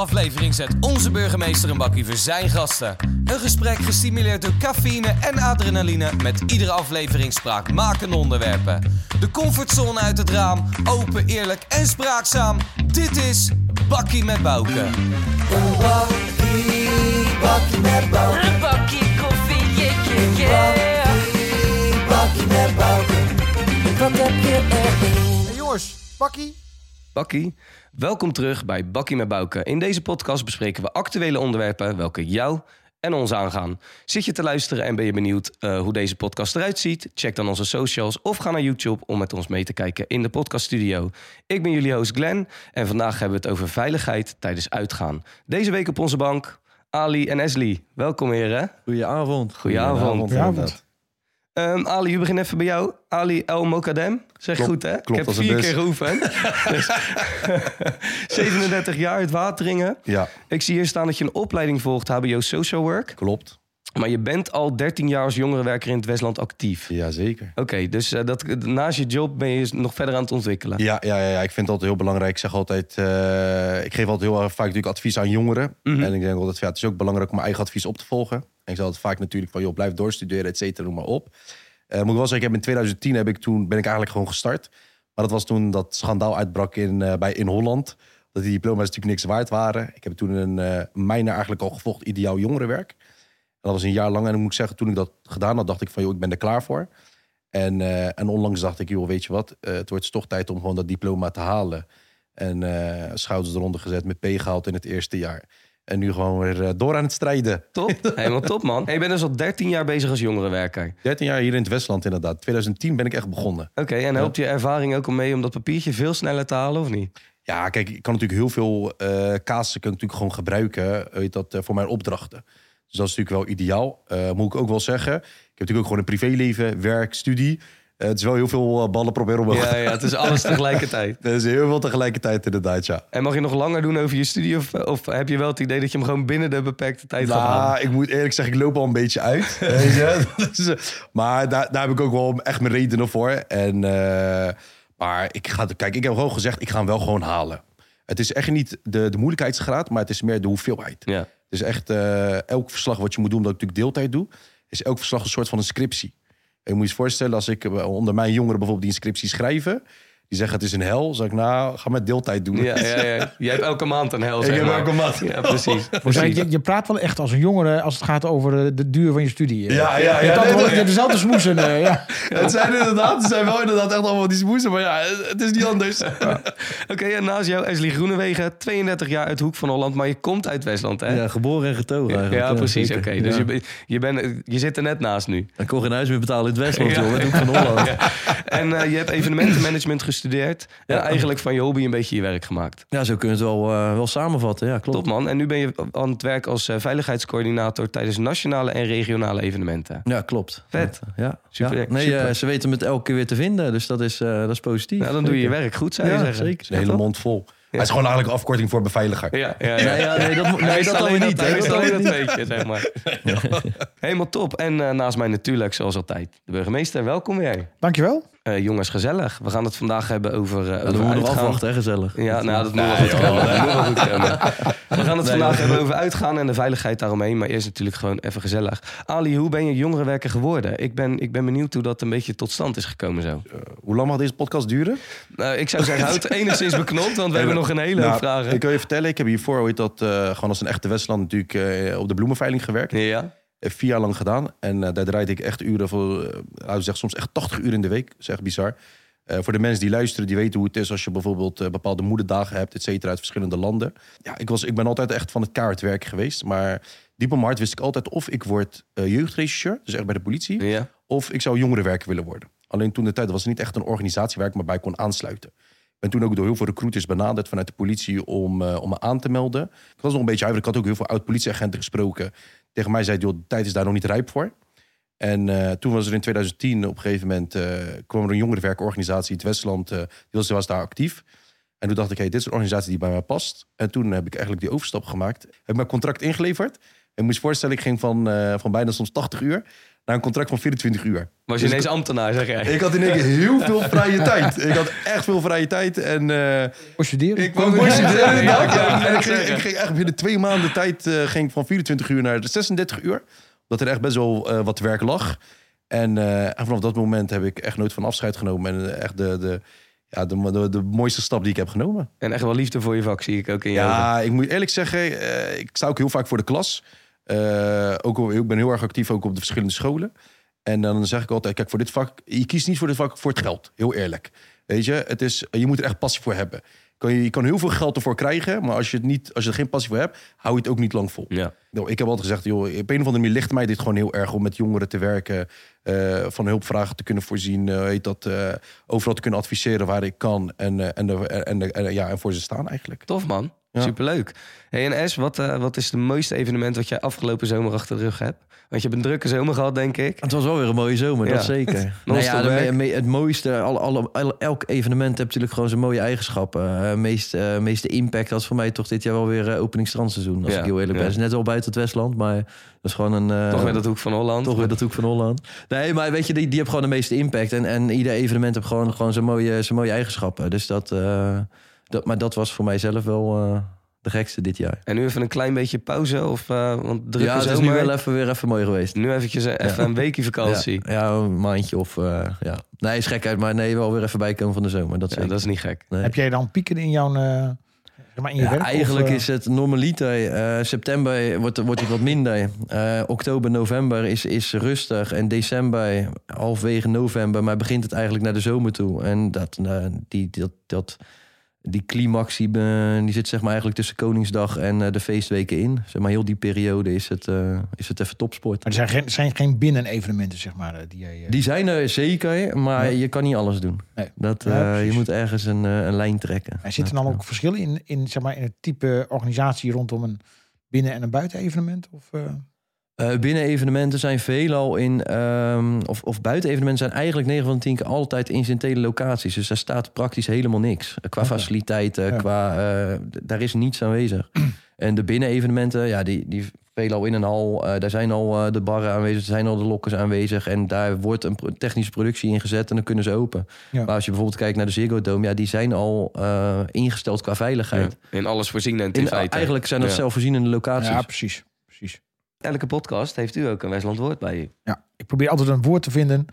aflevering zet onze burgemeester een bakkie voor zijn gasten. Een gesprek gestimuleerd door cafeïne en adrenaline met iedere aflevering spraakmakende onderwerpen. De comfortzone uit het raam, open, eerlijk en spraakzaam. Dit is Bakkie met Bouke. Een bakkie, bakkie met Bouke. Een bakkie koffie, yeah, yeah, yeah. Bakkie, bakkie met Bouke. Wat heb je erin? Hey jongens, bakkie. Bakkie, welkom terug bij Bakkie met Bouke. In deze podcast bespreken we actuele onderwerpen welke jou en ons aangaan. Zit je te luisteren en ben je benieuwd eh, hoe deze podcast eruit ziet? Check dan onze socials of ga naar YouTube om met ons mee te kijken in de podcaststudio. Ik ben jullie host Glenn en vandaag hebben we het over veiligheid tijdens uitgaan. Deze week op onze bank Ali en Esli. Welkom heren. Goedenavond. Goedenavond. Goedenavond. Ehm, Ali, we beginnen even bij jou. Ali El Mokadem. Zeg Klopt, goed, hè? klopt Ik heb vier keer geoefend. Dus 37 jaar uit Wateringen. Ja, Ik zie hier staan dat je een opleiding volgt, HBO Social Work. klopt. Maar je bent al 13 jaar als jongerenwerker in het Westland actief. Jazeker. Oké, dus eh, dat, naast je job ben je nog verder aan het ontwikkelen. Ja, ja, ja, ik vind het altijd heel belangrijk. Ik zeg altijd, eh, ik geef altijd heel erg vaak natuurlijk advies aan jongeren. Mhm. En ik denk altijd, ja, het is ook belangrijk om mijn eigen advies op te volgen. En ik zeg altijd vaak natuurlijk van, joh, blijf doorstuderen, et cetera, noem maar op. Eh, moet ik wel zeggen, ik heb in 2010 heb ik toen, ben ik eigenlijk gewoon gestart. Maar dat was toen dat schandaal uitbrak in, bij, in Holland. Dat die diploma's natuurlijk niks waard waren. Ik heb toen een mijner eigenlijk al gevolgd, ideaal jongerenwerk. Dat was een jaar lang. En dan moet ik zeggen, toen ik dat gedaan had, dacht ik van, joh, ik ben er klaar voor. En, eh, en onlangs dacht ik, joh, weet je wat, eh, het wordt toch tijd om gewoon dat diploma te halen. En eh, schouders eronder gezet, met P gehaald in het eerste jaar. En nu gewoon weer door aan het strijden. Top, helemaal top man. Hey, je bent dus al 13 jaar bezig als jongerenwerker. 13 jaar hier in het Westland inderdaad. 2010 ben ik echt begonnen. Oké, en helpt je ervaring ook om mee om dat papiertje veel sneller te halen of niet? Ja, kijk, ik kan natuurlijk heel veel casussen kan ik natuurlijk gewoon gebruiken weet dat, voor mijn opdrachten. Dus dat is natuurlijk wel ideaal. Eh, moet ik ook wel zeggen. Ik heb natuurlijk ook gewoon een privéleven, werk, studie. Eh, het is wel heel veel eh, ballen proberen omhoog. Ja, ja, het is alles tegelijkertijd. Dat is heel veel tegelijkertijd inderdaad, ja. En mag je nog langer doen over je studie? Of, of heb je wel het idee dat je hem gewoon binnen de beperkte tijd gaat halen? Nou, ik moet eerlijk zeggen, ik loop al een beetje uit. Dus, maar daar, daar heb ik ook wel echt mijn redenen voor. En, maar ik ga, kijk, ik heb gewoon gezegd, ik ga hem wel gewoon halen. Het is echt niet de, de moeilijkheidsgraad, maar het is meer de hoeveelheid. Ja. Is echt eh, elk verslag wat je moet doen, omdat ik natuurlijk deeltijd doe, is elk verslag een soort van een scriptie. En je moet je voorstellen, als ik eh, onder mijn jongeren bijvoorbeeld die een scriptie schrijven, die zeggen het is een hel, zeg ik nou, ga met deeltijd doen. Ja, ja, ja. Jij hebt elke maand een hel, Ik zeg heb maar. elke maand. Ja, precies. Dus precies. je, je praat wel echt als een jongere als het gaat over de duur van je studie. eh. Ja, ja, Je ja, hebt altijd nee, wel- nee. je hebt dezelfde smoesen. eh, ja. Het zijn inderdaad, het zijn wel inderdaad echt allemaal die smoesen, maar ja, het is niet anders. Oké, en naast jou Esli Groenewegen, 32 jaar uit Hoek van Holland, maar je komt uit Westland, hè? Ja, geboren en getogen eigenlijk. Ja, precies. Oké, dus Ja. je, ben- je, bent, je zit er net naast nu. Ik kon geen huis meer betalen in het Westland, Ja. joh. Hoek van Holland. En eh, je hebt evenementenmanagement gestudeerd. En Ja. eigenlijk van je hobby een beetje je werk gemaakt. Ja, zo kun je het wel, eh, wel samenvatten. Ja, klopt. Top man. En nu ben je aan het werk als eh, veiligheidscoördinator tijdens nationale en regionale evenementen. Ja, klopt. Vet. Ja, Super, ja. Nee, super. eh, ze weten me het elke keer weer te vinden. Dus dat is, eh, dat is positief. Nou, dan doe je je werk goed, zou je Ja, zeggen. zeker. Een hele mond vol. Hij is gewoon eigenlijk een afkorting voor beveiliger. Ja, ja, ja. Nee, ja, nee, dat, nee, wist dat alleen niet. dat, hij dat alleen dat niet. weetje, zeg maar. Helemaal top. En eh, naast mij natuurlijk, zoals altijd, de burgemeester. Welkom weer. Dankjewel. Eh, jongens, gezellig. We gaan het vandaag hebben over, uh, over moeten we uitgaan. hè, gezellig. Ja, nou, dat moet wel goed komen. Dat. We gaan het vandaag hebben over uitgaan en de veiligheid daaromheen. Maar eerst natuurlijk gewoon even gezellig. Ali, hoe ben je jongerenwerker geworden? Ik ben, ik ben benieuwd hoe dat een beetje tot stand is gekomen zo. Hoe lang mag deze podcast duren? Nou, ik zou zeggen, houd enigszins beknopt, want we hebben nog een hele hoop Nou, vragen. Ik wil je vertellen, ik heb hiervoor hoe heet dat, eh, gewoon als een echte Westland natuurlijk eh, op de bloemenveiling gewerkt. Ja? Eh, vier jaar lang gedaan. En eh, daar draaide ik echt uren voor, eh, laten we zeggen, soms echt 80 uur in de week. Dat is echt bizar. Eh, voor de mensen die luisteren, die weten hoe het is als je bijvoorbeeld eh, bepaalde moederdagen hebt, et cetera, uit verschillende landen. Ja, ik, was, ik ben altijd echt van het kaartwerk geweest. Maar diep op mijn hart wist ik altijd of ik word uh, dus echt bij de politie, Ja. of ik zou jongerenwerker willen worden. Alleen toen de tijd was het niet echt een organisatie waar ik me bij kon aansluiten. Ik ben toen ook door heel veel recruiters benaderd vanuit de politie om, om me aan te melden. Ik was nog een beetje huiverig. Ik had ook heel veel oud-politieagenten gesproken. Tegen mij zei de tijd is daar nog niet rijp voor. En uh, toen was er in 2010 op een gegeven moment... Uh, kwam er een jongerenwerkorganisatie, het Westland, uh, die was, daar actief. En toen dacht ik, hey, dit is een organisatie die bij mij past. En toen heb ik eigenlijk die overstap gemaakt. Heb mijn contract ingeleverd. je moet je voorstellen, ik ging van, eh, van bijna soms 80 uur naar een contract van 24 uur. Was je Dus ineens ambtenaar, zeg jij? Ik had in één keer heel veel vrije tijd. Ik had echt veel vrije tijd. En eh, studeren. ik. Ja, ja, En ik, ja, ging, ja. ik ging echt binnen twee maanden tijd eh, ging van 24 uur naar 36 uur. Omdat er echt best wel eh, wat werk lag. En, eh, en vanaf dat moment heb ik echt nooit van afscheid genomen. En echt de, de, ja, de, de, de mooiste stap die ik heb genomen. En echt wel liefde voor je vak, zie ik ook in jou. Ja, ik moet eerlijk zeggen, eh, ik sta ook heel vaak voor de klas. Eh, ook, ik ben heel erg actief ook op de verschillende scholen. En dan zeg ik altijd, kijk, voor dit vak, je kiest niet voor dit vak voor het geld. Heel eerlijk. Weet je, het is, je moet er echt passie voor hebben. Je, je kan heel veel geld ervoor krijgen, maar als je, het niet, als je er geen passie voor hebt, hou je het ook niet lang vol. Ja. Nou, ik heb altijd gezegd, joh, op een of andere manier ligt mij dit gewoon heel erg om met jongeren te werken, eh, van hulpvragen te kunnen voorzien, eh, heet dat, eh, overal te kunnen adviseren waar ik kan en, eh, en, de- en, de- en, ja, en voor ze staan eigenlijk. Tof man, Ja. superleuk. Hey, en Es, wat, eh, wat is het mooiste evenement wat jij afgelopen zomer achter de rug hebt? Want je hebt een drukke zomer gehad, denk ik. Het was wel weer een mooie zomer, Ja. dat zeker. nou ja, de het mooiste, alle, alle, alle- elk evenement heeft natuurlijk gewoon zijn mooie eigenschappen. Eh meest, eh, meeste impact was voor mij toch dit jaar wel weer uh, opening strandseizoen. Als Ja, ik heel eerlijk ja. ben. Het is net wel buiten het Westland, maar dat is gewoon een... eh, Toch weer dat hoek van Holland. Toch weer dat hoek van Holland. Nee, maar weet je, die, die heeft gewoon de meeste impact. En, en ieder evenement heeft gewoon, gewoon zijn, mooie, zijn mooie eigenschappen. Dus dat, eh, dat... Maar dat was voor mij zelf wel eh, de gekste dit jaar. En nu even een klein beetje pauze, of, eh, want drukke ja, het is zomer. nu wel even, weer even mooi geweest. Nu eventjes even een weekje vakantie. Ja, ja, een maandje of... eh, ja. Nee, is gekheid, maar nee, wel weer even bijkomen van de zomer. Dat, Ja, dat is niet gek. Nee. Heb jij dan pieken in jouw eh, maar in je Ja, werk? eigenlijk of, eh, is het normaliter. eh, september wordt, wordt het wat minder. Eh, oktober, november is, is rustig. En december, halfwege november, maar begint het eigenlijk naar de zomer toe. En dat, die, dat, dat, die climax die, eh, die zit zeg maar eigenlijk tussen Koningsdag en eh, de feestweken in. Zeg maar heel die periode is het, eh, is het even topsport. Maar er zijn geen, zijn geen binnenevenementen, zeg maar, die jij... Die zijn er zeker, maar je kan niet alles doen. Nee. Dat, Ja, je moet ergens een, een lijn trekken. Er zitten dan ook verschillen in, in, zeg maar, in het type organisatie rondom een binnen- en een buitenevenement? Of, eh, binnen evenementen zijn veelal in, ehm, of, of buiten evenementen zijn eigenlijk 9 van de 10 keer altijd incidentele locaties. Dus daar staat praktisch helemaal niks. Eh, Qua faciliteiten, Ja. qua, eh, daar is niets aanwezig. en de binnen evenementen, ja, die, die veelal in een hal, eh, daar zijn al eh, de barren aanwezig, er zijn al de lokkers aanwezig. En daar wordt een technische productie ingezet en dan kunnen ze open. Ja. Maar als je bijvoorbeeld kijkt naar de Ziggo Dome, ja, die zijn al eh, ingesteld qua veiligheid. Ja. In alles voorzienend in, In, feite. eigenlijk zijn dat Ja. zelfvoorzienende locaties. ja, precies. precies. Elke podcast heeft u ook een Westland woord bij je. Ja, ik probeer altijd een woord te vinden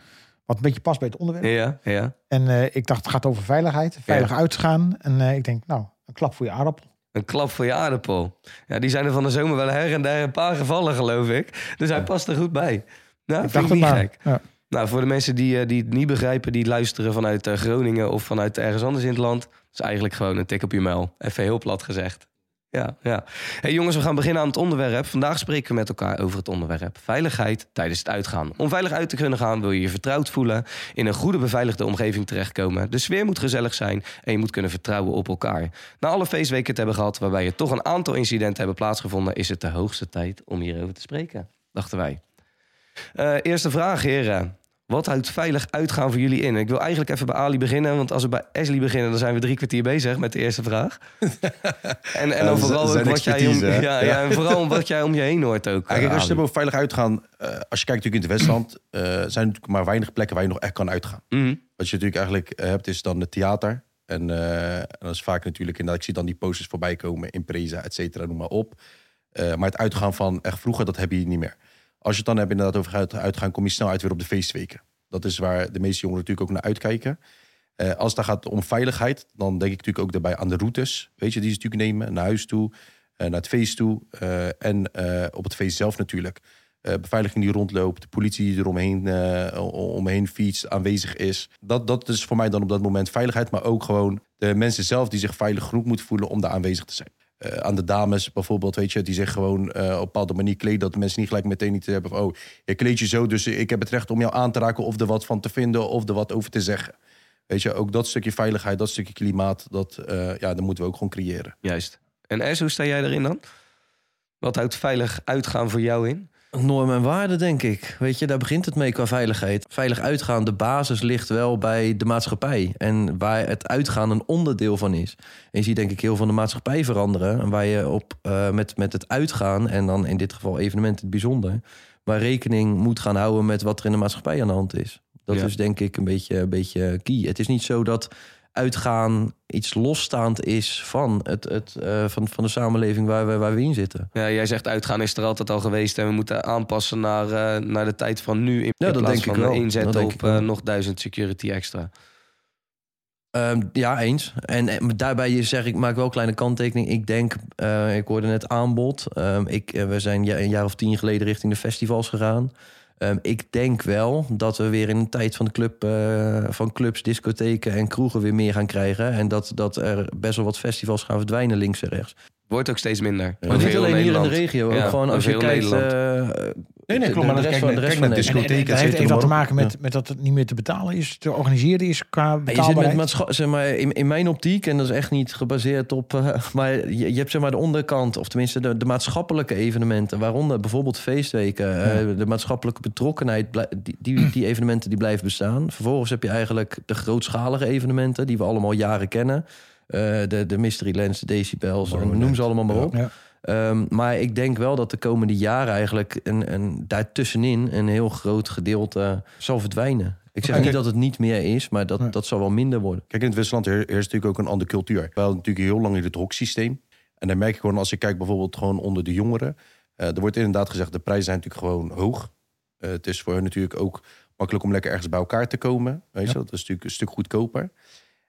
wat een beetje past bij het onderwerp. Ja, ja. En eh, ik dacht, het gaat over veiligheid. Veilig uitgaan. En eh, ik denk, nou, een klap voor je aardappel. Een klap voor je aardappel. Ja, die zijn er van de zomer wel her en der een paar gevallen, geloof ik. Dus hij past er goed bij. Nou, ik vind dacht ik niet gek. Ja. Nou, voor de mensen die, eh, die het niet begrijpen, die luisteren vanuit Groningen of vanuit ergens anders in het land. is eigenlijk gewoon een tik op je muil. Even heel plat gezegd. Ja, ja. Hey jongens, we gaan beginnen aan het onderwerp. Vandaag spreken we met elkaar over het onderwerp veiligheid tijdens het uitgaan. Om veilig uit te kunnen gaan wil je je vertrouwd voelen, in een goede beveiligde omgeving terechtkomen. De sfeer moet gezellig zijn en je moet kunnen vertrouwen op elkaar. Na alle feestweken te hebben gehad waarbij er toch een aantal incidenten hebben plaatsgevonden, is het de hoogste tijd om hierover te spreken, dachten wij. Eh, eerste vraag, heren. Wat houdt veilig uitgaan voor jullie in? Ik wil eigenlijk even bij Ali beginnen, want als we bij Ashley beginnen, dan zijn we drie kwartier bezig met de eerste vraag. en, en dan vooral ook wat jij, om, ja, ja, en vooral wat jij om je heen hoort ook. Eh, als je Ali. het over veilig uitgaan, eh, als je kijkt natuurlijk in het Westland, eh, zijn er natuurlijk maar weinig plekken waar je nog echt kan uitgaan. Mhm. Wat je natuurlijk eigenlijk eh, hebt, is dan het theater. En, eh, en dat is vaak natuurlijk, inderdaad, ik zie dan die posters voorbij komen, Impreza, et cetera, noem maar op. Eh, maar het uitgaan van echt vroeger, dat heb je niet meer. Als je het dan hebt inderdaad over uit- uitgaan, kom je snel uit weer op de feestweken. Dat is waar de meeste jongeren natuurlijk ook naar uitkijken. Eh, als het gaat om veiligheid, dan denk ik natuurlijk ook daarbij aan de routes. Weet je, die ze natuurlijk nemen, naar huis toe, eh, naar het feest toe. eh, en op het feest zelf natuurlijk. Beveiliging die rondloopt, de politie die er omheen, omheen fietst, aanwezig is. Dat, dat is voor mij dan op dat moment veiligheid. Maar ook gewoon de mensen zelf die zich veilig genoeg moeten voelen om daar aanwezig te zijn. Eh, aan de dames bijvoorbeeld, weet je, die zich gewoon eh, op een bepaalde manier kleden. Dat mensen niet gelijk meteen niet hebben van, oh, je kleed je zo, dus ik heb het recht om jou aan te raken of er wat van te vinden of er wat over te zeggen. Weet je, ook dat stukje veiligheid, dat stukje klimaat, dat, eh, ja, dat moeten we ook gewoon creëren. Juist. En Es, hoe sta jij erin dan? Wat houdt veilig uitgaan voor jou in? Normen en waarden, denk ik. Weet je, daar begint het mee qua veiligheid. Veilig uitgaan, de basis ligt wel bij de maatschappij. En waar het uitgaan een onderdeel van is. En je ziet denk ik heel veel van de maatschappij veranderen. En waar je op, eh, met, met het uitgaan, en dan in dit geval evenementen het bijzonder... waar rekening moet gaan houden met wat er in de maatschappij aan de hand is. Dat Ja. is denk ik een beetje, een beetje key. Het is niet zo dat uitgaan iets losstaand is van, het, het, eh, van, van de samenleving waar we, waar we in zitten. Ja, jij zegt uitgaan is er altijd al geweest en we moeten aanpassen naar, eh, naar de tijd van nu. In Ja, plaats dat denk ik van wel. inzetten Dat denk op ik eh, nog duizend security extra. Ehm, ja, eens. En, eh, daarbij zeg ik, maak wel een kleine kanttekening. Ik denk, eh, ik hoorde net aanbod. Ehm, ik, eh, we zijn ja- een jaar of tien geleden richting de festivals gegaan. Ehm, ik denk wel dat we weer in een tijd van, de club, eh, van clubs, discotheken en kroegen weer meer gaan krijgen. En dat, dat er best wel wat festivals gaan verdwijnen links en rechts. Wordt ook steeds minder. Maar niet alleen hier in de regio. Ja, ook gewoon als je kijkt... Nee, nee, klopt. Maar de rest kijk van- de rest van Nederland. En, dat heeft wat te maken met, met dat het niet meer te betalen is, te organiseren is qua Ja, je zit met betaalbaarheid. maatscha- zeg maar, in, in mijn optiek, en dat is echt niet gebaseerd op. eh, maar je, je hebt zeg maar de onderkant, of tenminste de, de maatschappelijke evenementen, waaronder bijvoorbeeld feestweken, eh, de maatschappelijke betrokkenheid, die, die, die evenementen die blijven bestaan. Vervolgens heb je eigenlijk de grootschalige evenementen, die we allemaal jaren kennen. Eh, de, de Mysterylands, de Decibels, en noem ze allemaal maar op. Ja. Ehm, maar ik denk wel dat de komende jaren eigenlijk een, een, daartussenin een heel groot gedeelte zal verdwijnen. Ik zeg Oké. niet dat het niet meer is, maar dat, dat zal wel minder worden. Kijk, in het Westland heer- heerst natuurlijk ook een andere cultuur. We hadden natuurlijk heel lang in het hoksysteem. En dan merk je gewoon, als ik kijk bijvoorbeeld gewoon onder de jongeren. eh, er wordt inderdaad gezegd, de prijzen zijn natuurlijk gewoon hoog. Eh, het is voor hen natuurlijk ook makkelijk om lekker ergens bij elkaar te komen. Weet je, dat is natuurlijk een stuk goedkoper.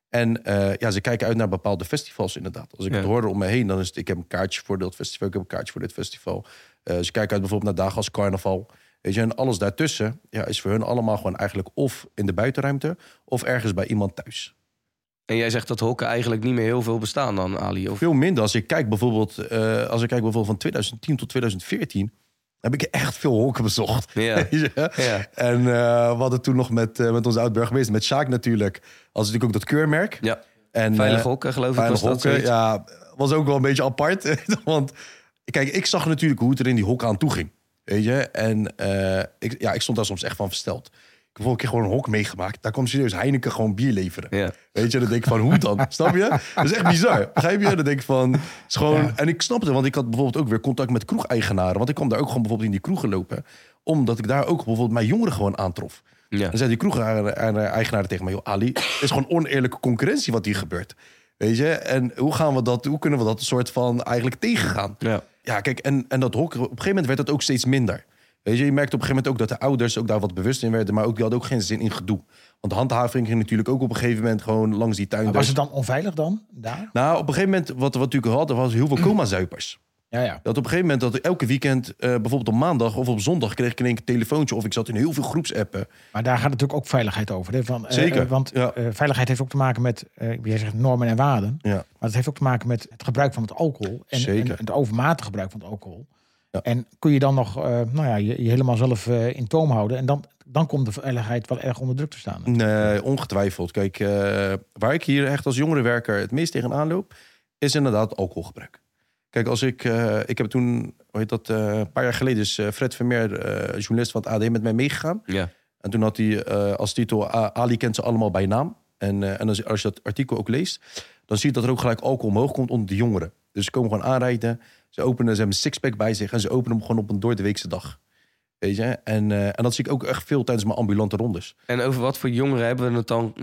En eh, ja, ze kijken uit naar bepaalde festivals inderdaad. Als ik Ja. het hoor om me heen, dan is het... Ik heb een kaartje voor dat festival, ik heb een kaartje voor dit festival. Eh, ze kijken uit bijvoorbeeld naar dagen als carnaval. Weet je, en alles daartussen ja, is voor hun allemaal gewoon eigenlijk... of in de buitenruimte, of ergens bij iemand thuis. En jij zegt dat hokken eigenlijk niet meer heel veel bestaan dan, Ali? Of... Veel minder. Als ik kijk bijvoorbeeld, eh, als ik kijk bijvoorbeeld van 2010 tot 2014, heb ik echt veel hokken bezocht. Ja. Ja. En eh, we hadden toen nog met, eh, met onze oud-burgemeester, met Sjaak natuurlijk, als natuurlijk ook dat keurmerk. ja. En, Veilig eh, hokken, geloof ik. Veilig was dat hokken, ja, was ook wel een beetje apart. Want kijk, ik zag natuurlijk hoe het er in die hokken aan toe ging. Weet je? En ik, ja, ik stond daar soms echt van versteld. Heb vorige keer gewoon een hok meegemaakt. Daar kwam serieus Heineken gewoon bier leveren. Ja. Weet je, dan denk ik van, hoe dan? Snap je? Dat is echt bizar. Begrijp je? Dan denk ik van, het is gewoon... En ik snapte, want ik had bijvoorbeeld ook weer contact met kroegeigenaren. Want ik kwam daar ook gewoon bijvoorbeeld in die kroegen lopen. Omdat ik daar ook bijvoorbeeld mijn jongeren gewoon aantrof. Ja. Dan zei die kroegeigenaren tegen mij... Joh, Ali, het is gewoon oneerlijke concurrentie wat hier gebeurt. Weet je? En hoe gaan we dat... Hoe kunnen we dat soort van eigenlijk tegengaan? Ja. Ja, kijk, en, en dat hok, op een gegeven moment werd het ook steeds minder. Weet je, je merkte op een gegeven moment ook dat de ouders ook daar wat bewust in werden, maar ook die hadden ook geen zin in gedoe. Want de handhaving ging natuurlijk ook op een gegeven moment gewoon langs die tuin. Maar was het dan onveilig dan, daar? Nou, op een gegeven moment, wat we natuurlijk hadden, was heel veel coma-zuipers. Ja, ja. Dat op een gegeven moment, dat elke weekend, eh, bijvoorbeeld op maandag of op zondag, kreeg ik in één keer een telefoontje of ik zat in heel veel groepsappen. Maar daar gaat natuurlijk ook veiligheid over. Hè? Van, eh, Zeker, eh, want ja. veiligheid heeft ook te maken met, zegt normen en waarden. Ja. Maar het heeft ook te maken met het gebruik van het alcohol. En, Zeker. en het overmatig gebruik van het alcohol. Ja. En kun je dan nog eh, nou ja, je, je helemaal zelf eh, in toom houden. En dan, dan komt de veiligheid wel erg onder druk te staan. Nee, ongetwijfeld. Kijk, eh, waar ik hier echt als jongerenwerker het meest tegenaan loop, is inderdaad alcoholgebruik. Kijk, als ik, eh, ik heb toen, hoe heet dat, eh, een paar jaar geleden is Fred Vermeer, eh, journalist van het AD, met mij meegegaan. Ja. En toen had hij eh, als titel Ali kent ze allemaal bij naam. En, eh, en als, als je dat artikel ook leest, dan zie je dat er ook gelijk alcohol omhoog komt onder de jongeren. Dus ze komen gewoon aanrijden, ze openen, ze hebben een sixpack bij zich en ze openen hem gewoon op een door de weekse dag. Weet je? En, eh, en dat zie ik ook echt veel tijdens mijn ambulante rondes. En over wat voor jongeren hebben we het dan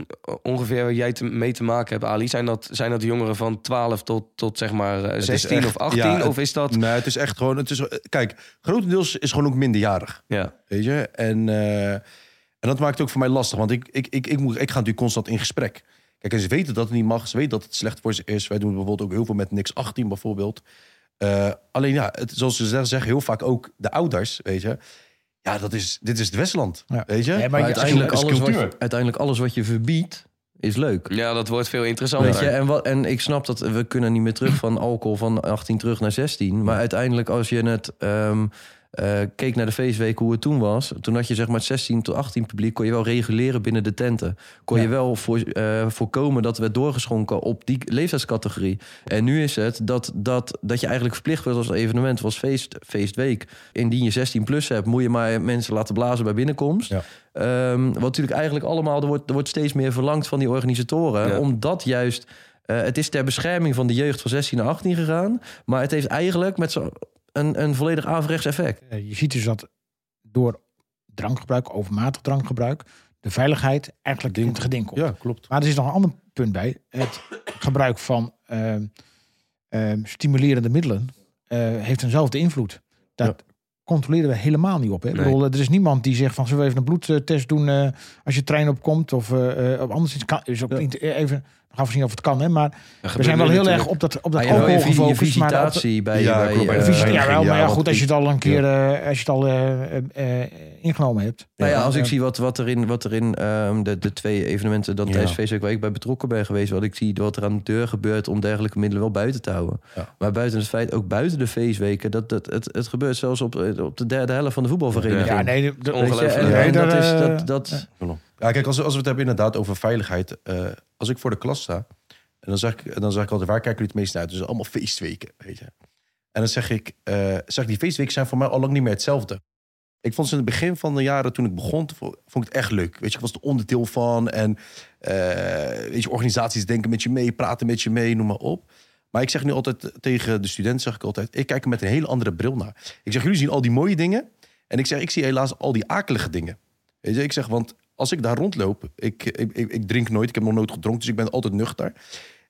ongeveer waar jij te, mee te maken hebt, Ali? Zijn dat, zijn dat jongeren van 12 tot, tot zeg maar eh, is 16 echt- of 18? ja, het- of is dat... Nee, het is echt gewoon. Het is, eh, kijk, grotendeels is gewoon ook minderjarig. Ja. Weet je? En, eh, en dat maakt het ook voor mij lastig. Want ik, ik, ik, ik, moet, ik ga natuurlijk constant in gesprek. Kijk, en ze weten dat het niet mag. Ze weten dat het slecht voor ze is. Wij doen bijvoorbeeld ook heel veel met niks 18 bijvoorbeeld. Eh, alleen ja, het, zoals ze zeggen, zeggen heel vaak ook de ouders, weet je. Ja, dat is, dit is het Westland, Ja. weet je. Nee, maar uiteindelijk alles, wat, uiteindelijk alles wat je verbiedt, is leuk. ja, dat wordt veel interessanter. Weet je, en, wat, en ik snap dat we kunnen niet meer terug van alcohol van 18 terug naar 16. Maar uiteindelijk als je het... ehm, eh, keek naar de feestweek hoe het toen was. Toen had je zeg maar het 16 tot 18 publiek. Kon je wel reguleren binnen de tenten. Kon je wel voor, eh, voorkomen dat werd doorgeschonken op die leeftijdscategorie. En nu is het dat, dat, dat je eigenlijk verplicht wordt als evenement, was feest, feestweek. Indien je 16 plus hebt, moet je maar mensen laten blazen bij binnenkomst. Ja. Ehm, wat natuurlijk eigenlijk allemaal, er wordt, er wordt steeds meer verlangd van die organisatoren. Ja. Omdat juist, eh, het is ter bescherming van de jeugd van 16 naar 18 gegaan. Maar het heeft eigenlijk met een, een volledig averechts effect. Eh, je ziet dus dat door drankgebruik, overmatig drankgebruik, de veiligheid eigenlijk in het geding komt. Ja, klopt. Maar er zit nog een ander punt bij. Het gebruik van ehm, ehm, stimulerende middelen eh, heeft eenzelfde invloed. Dat controleren we helemaal niet op. Hè? Ik bedoel, er is niemand die zegt van zullen we even een bloedtest doen eh, als je trein opkomt of eh, eh, anders iets kan. Is ook Ja. niet even. We gaan zien of het kan, hè? Maar we zijn wel heel natuurlijk. erg op dat, op dat Ah, alcohol gefocust. maar op de- visitatie bij Ja, bij, eh, ja, vereniging, wel, maar ja, goed, wat- als je het al een keer eh, als je het al eh, eh, eh, ingenomen hebt. Nou ja, als ik zie wat, wat er in, wat er in ehm, de, de twee evenementen dat Ja. tijdens feestweek waar ik bij betrokken ben geweest, wat ik zie wat er aan de deur gebeurt om dergelijke middelen wel buiten te houden. Ja. Maar buiten het feit, ook buiten de feestweken, dat, dat het, het gebeurt zelfs op, eh, op de derde helft van de voetbalvereniging. Ja, nee, de- Ongelooflijk. en, Ja. en dat is eh, dat, dat Ja, kijk, als, als we het hebben inderdaad over veiligheid. eh, als ik voor de klas sta, en dan zeg ik, dan zeg ik altijd, waar kijken jullie het meest naar uit? Dus allemaal feestweken, weet je. En dan zeg ik, eh, zeg die feestweken zijn voor mij al lang niet meer hetzelfde. Ik vond ze in het begin van de jaren, toen ik begon, vond vond ik het echt leuk. Weet je, ik was er onderdeel van. En eh, weet je, organisaties denken met je mee, praten met je mee, noem maar op. Maar ik zeg nu altijd tegen de studenten, zeg ik altijd, ik kijk er met een hele andere bril naar. Ik zeg, jullie zien al die mooie dingen. En ik zeg, ik zie helaas al die akelige dingen. Weet je, ik zeg, want als ik daar rondloop, ik, ik, ik, drink nooit, ik heb nog nooit gedronken, dus ik ben altijd nuchter.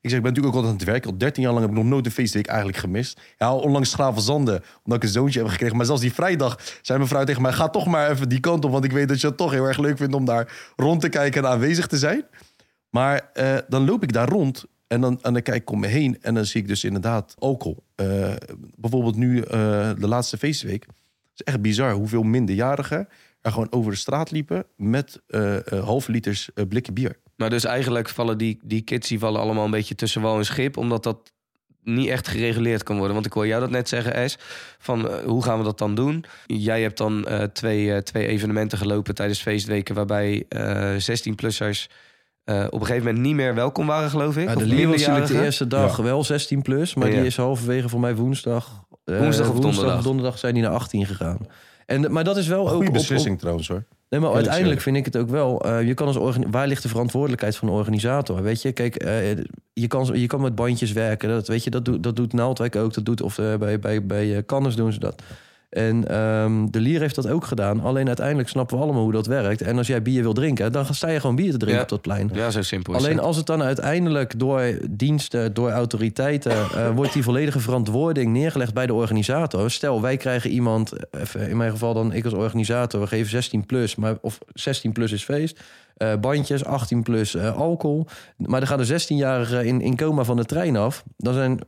Ik zeg, ik ben natuurlijk ook altijd aan het werk. Al 13 jaar lang heb ik nog nooit een feestweek eigenlijk gemist. Ja, onlangs Graven Zanden, omdat ik een zoontje heb gekregen. Maar zelfs die vrijdag zei mijn vrouw tegen mij... ga toch maar even die kant op, want ik weet dat je het toch heel erg leuk vindt... om daar rond te kijken en aanwezig te zijn. Maar eh, dan loop ik daar rond en dan, kijk ik om me heen... en dan zie ik dus inderdaad alcohol. Eh, bijvoorbeeld nu eh, de laatste feestweek. Is echt bizar hoeveel minderjarigen er gewoon over de straat liepen... met eh eh, halve liters eh, blikken bier. Maar dus eigenlijk vallen die, die kids die vallen allemaal een beetje tussen wal en schip, omdat dat niet echt gereguleerd kan worden. Want ik hoor jou dat net zeggen, Es, van eh, hoe gaan we dat dan doen? Jij hebt dan eh, twee, eh, twee evenementen gelopen tijdens feestweken, waarbij eh 16-plussers op een gegeven moment niet meer welkom waren, geloof ik. Ja, de natuurlijk de eerste dag Ja. wel 16 plus, maar Ja. die is halverwege voor mij woensdag. eh, Woensdag of donderdag? donderdag zijn die naar 18 gegaan. En, maar dat is wel ook Goede op- beslissing op, trouwens hoor. Nee, maar uiteindelijk vind ik het ook wel. eh, je kan als waar ligt de verantwoordelijkheid van de organisator? Weet je, kijk, eh, je, kan, je kan met bandjes werken. Dat, weet je, dat, doet dat doet Naaldwijk ook. Dat doet, of eh, bij, bij, bij Cannes doen ze dat. En ehm, de Lier heeft dat ook gedaan. Alleen uiteindelijk snappen we allemaal hoe dat werkt. En als jij bier wil drinken, dan sta je gewoon bier te drinken Ja. op dat plein. Ja, zo simpel is Alleen het. als het dan uiteindelijk door diensten, door autoriteiten, eh, wordt die volledige verantwoording neergelegd bij de organisator. Stel, wij krijgen iemand, eh, even in mijn geval dan ik als organisator, we geven 16 plus, maar of 16 plus is feest. eh, bandjes, 18 plus eh, alcohol. Maar dan gaat de 16-jarige in, in coma van de trein af. Dan zijn,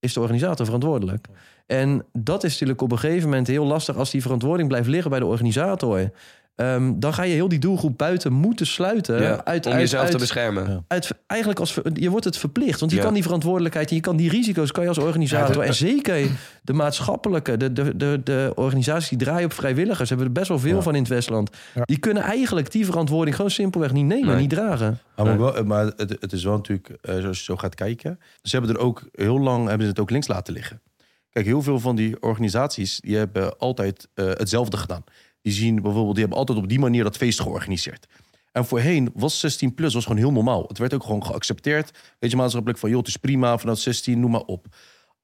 is de organisator verantwoordelijk. En dat is natuurlijk op een gegeven moment heel lastig als die verantwoording blijft liggen bij de organisator. Ehm, dan ga je heel die doelgroep buiten moeten sluiten. Ja, uit, om uit, jezelf te uit, beschermen. Uit, eigenlijk als je wordt het verplicht, want je Ja. kan die verantwoordelijkheid en je kan die risico's kan je als organisator Ja, dat- en zeker de maatschappelijke, de, de, de, de organisaties die draaien op vrijwilligers hebben er best wel veel Ja. van in het Westland. Ja. Die kunnen eigenlijk die verantwoording gewoon simpelweg niet nemen, Nee. niet dragen. Maar, wel, maar het, het is wel natuurlijk, eh, zoals je zo gaat kijken. Ze hebben er ook heel lang hebben ze het ook links laten liggen. Kijk, heel veel van die organisaties die hebben altijd eh, hetzelfde gedaan. Die zien bijvoorbeeld, die hebben altijd op die manier dat feest georganiseerd. En voorheen was 16 plus was gewoon heel normaal. Het werd ook gewoon geaccepteerd. Weet je, maatschappelijk van, joh, het is prima vanaf 16, noem maar op.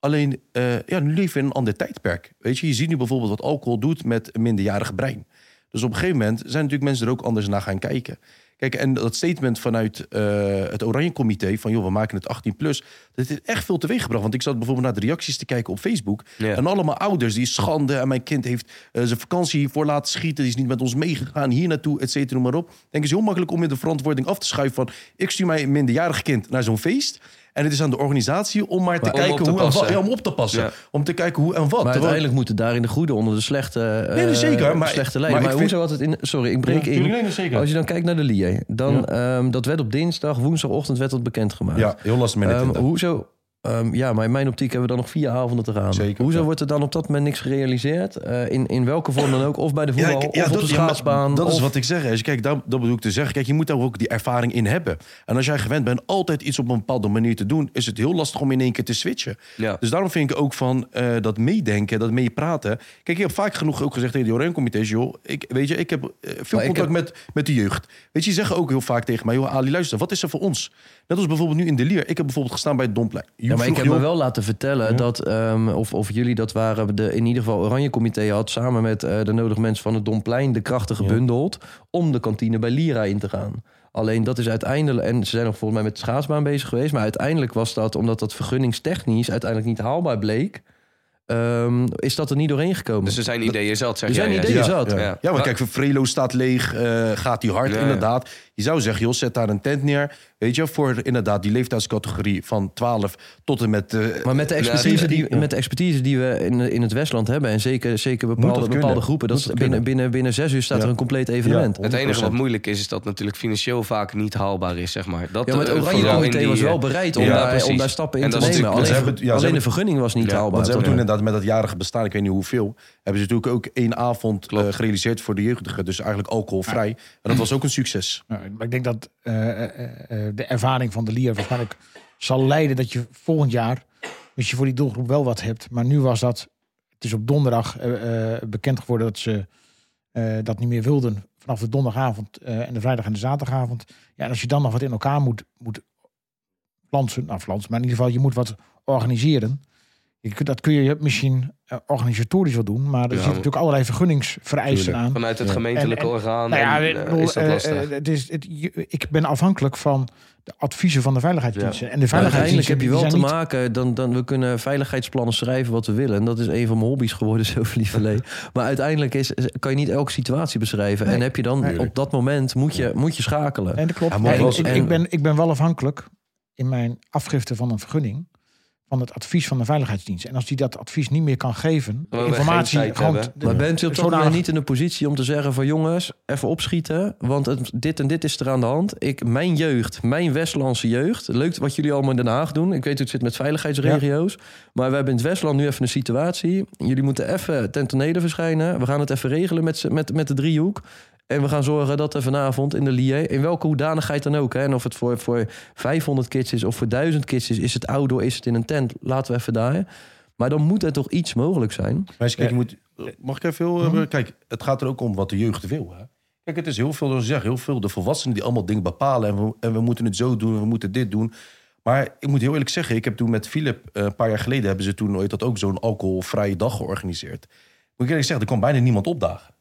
Alleen, eh, ja, nu leven we in een ander tijdperk. Weet je, je ziet nu bijvoorbeeld wat alcohol doet met een minderjarige brein. Dus op een gegeven moment zijn natuurlijk mensen er ook anders naar gaan kijken. Kijk, en dat statement vanuit eh, het Oranje Comité van joh, we maken het 18 plus, dat heeft echt veel teweeg gebracht. Want ik zat bijvoorbeeld naar de reacties te kijken op Facebook. Ja. En allemaal ouders die schande en mijn kind heeft eh, zijn vakantie voor laten schieten, die is niet met ons meegegaan, hier naartoe, et cetera, noem maar op. Denk is heel makkelijk om je de verantwoording af te schuiven van ik stuur mijn minderjarig kind naar zo'n feest. En het is aan de organisatie om maar te Maar kijken te hoe en wat. Ja, om op te passen. Ja. Om te kijken hoe en wat. Maar Terwijl- uiteindelijk moeten daarin de goede onder de slechte, eh, Nee, nee, zeker, maar- slechte maar lijn. Maar, vind- had het in... Sorry, ik breek Ja, in. nee. Als je dan kijkt naar de LIE, dan ehm, dat werd op dinsdag, woensdagochtend werd dat bekendgemaakt. Ja, heel lastig met Ehm, hoezo, Ehm, ja, maar in mijn optiek hebben we dan nog vier avonden te gaan. Zeker, Hoezo ja. wordt er dan op dat moment niks gerealiseerd? Eh, in, in welke vorm dan ook? Of bij de voetbal, ik- of op de ja, schaatsbaan. dat is wat ik zeg. Je, kijk, dat, dat bedoel ik te zeggen. Kijk, je moet daar ook die ervaring in hebben. En als jij gewend bent altijd iets op een bepaalde manier te doen... is het heel lastig om in één keer te switchen. Ja. Dus daarom vind ik ook van eh, dat meedenken, dat meepraten. Kijk, ik heb vaak genoeg ook gezegd tegen de Oranje-comité's... joh, ik, weet je, ik heb eh, veel Maar contact met, met de jeugd. Weet je, die zeggen ook heel vaak tegen mij... joh, Ali, luister, wat is er voor ons? Net als bijvoorbeeld nu in de Lier. Ik heb bijvoorbeeld gestaan bij het Domplein. Ja, maar ik heb me wel laten vertellen dat, ehm, of, of jullie dat waren, de, in ieder geval Oranje Comité had samen met eh, de nodige mensen van het Domplein de krachten gebundeld om de kantine bij Lira in te gaan. Alleen dat is uiteindelijk, en ze zijn nog volgens mij met de schaatsbaan bezig geweest, maar uiteindelijk was dat, omdat dat vergunningstechnisch uiteindelijk niet haalbaar bleek, ehm, is dat er niet doorheen gekomen. Dus er zijn ideeën zat, zeg Er zijn jij, ideeën Ja, zat. Ja, Ja. ja. want Maar- kijk, Frelo staat leeg, eh, gaat die hard Ja, ja. inderdaad. Je zou zeggen, joh, zet daar een tent neer. Weet je, voor inderdaad die leeftijdscategorie van 12 tot en met... eh, Maar met de Ja, expertise, die- met de expertise die we in, in het Westland hebben... en zeker, zeker bepaalde, bepaalde groepen... Dat binnen, binnen, binnen zes uur staat Ja. er een compleet evenement. Ja. Het enige wat 100%. moeilijk is, is dat natuurlijk financieel vaak niet haalbaar is, zeg maar. Dat, Ja, maar het eh, Oranje Comité die, was eh, wel bereid om, ja, daar, om daar stappen in En te nemen. Alleen, ja, alleen de vergunning was niet Ja, haalbaar. Want ze hebben toen inderdaad met dat jarige bestaan, ik weet niet hoeveel... hebben ze natuurlijk ook één avond eh, gerealiseerd voor de jeugdigen. Dus eigenlijk alcoholvrij. En dat was ook een succes. Nou, maar ik denk dat eh, eh, eh, de ervaring van de Lier waarschijnlijk zal leiden dat je volgend jaar, je voor die doelgroep wel wat hebt. Maar nu was dat, het is op donderdag bekend geworden dat ze dat niet meer wilden vanaf de donderdagavond en de vrijdag en de zaterdagavond. Ja, en als je dan nog wat in elkaar moet, moet flansen, nou flansen, maar in ieder geval je moet wat organiseren. Je Dat kun je misschien eh, organisatorisch wel doen, maar er Ja, zitten natuurlijk allerlei vergunningsvereisen Tuurlijk. aan. Vanuit het gemeentelijke En- en- orgaan Nou ja, en, ik eh, bedoel, is dat eh, lastig. het is, het, je- ik ben afhankelijk van de adviezen van de veiligheidsdiensten. En de uiteindelijk veiligheidsdiensten heb je wel te maken, dan, dan we kunnen veiligheidsplannen schrijven wat we willen. En dat is een van mijn hobby's geworden, zo lieverlee. Maar uiteindelijk is, kan je niet elke situatie beschrijven. Nee. En heb je dan Nee. op dat moment, moet je, moet je schakelen. En dat klopt. En ik, ben, ik ben wel afhankelijk in mijn afgifte van een vergunning van het advies van de veiligheidsdienst. En als die dat advies niet meer kan geven, informatie gewoon de- Maar bent u op dat zodanig- moment niet in de positie om te zeggen van jongens, even opschieten, want het, dit en dit is er aan de hand. Ik, mijn jeugd, mijn Westlandse jeugd, leuk wat jullie allemaal in Den Haag doen. Ik weet het zit met veiligheidsregio's, maar we hebben in het Westland nu even een situatie. Jullie moeten even ten tonele verschijnen. We gaan het even regelen met, met, met de driehoek. En we gaan zorgen dat er vanavond in de Lier, in welke hoedanigheid dan ook, hè, en of het voor, voor 500 kids is of voor 1000 kids is, is het outdoor, is het in een tent, laten we even daar. Maar dan moet er toch iets mogelijk zijn. Maar kijk, je moet, mag ik even heel... Mhm. eh, Kijk, het gaat er ook om wat de jeugd wil. Hè? Kijk, het is heel veel, zoals zeg, heel veel de volwassenen die allemaal dingen bepalen. En we, en we moeten het zo doen, we moeten dit doen. Maar ik moet heel eerlijk zeggen, ik heb toen met Philip, eh, een paar jaar geleden, hebben ze toen ooit dat ook zo'n alcoholvrije dag georganiseerd. Moet ik eerlijk zeggen, er kwam bijna niemand opdagen.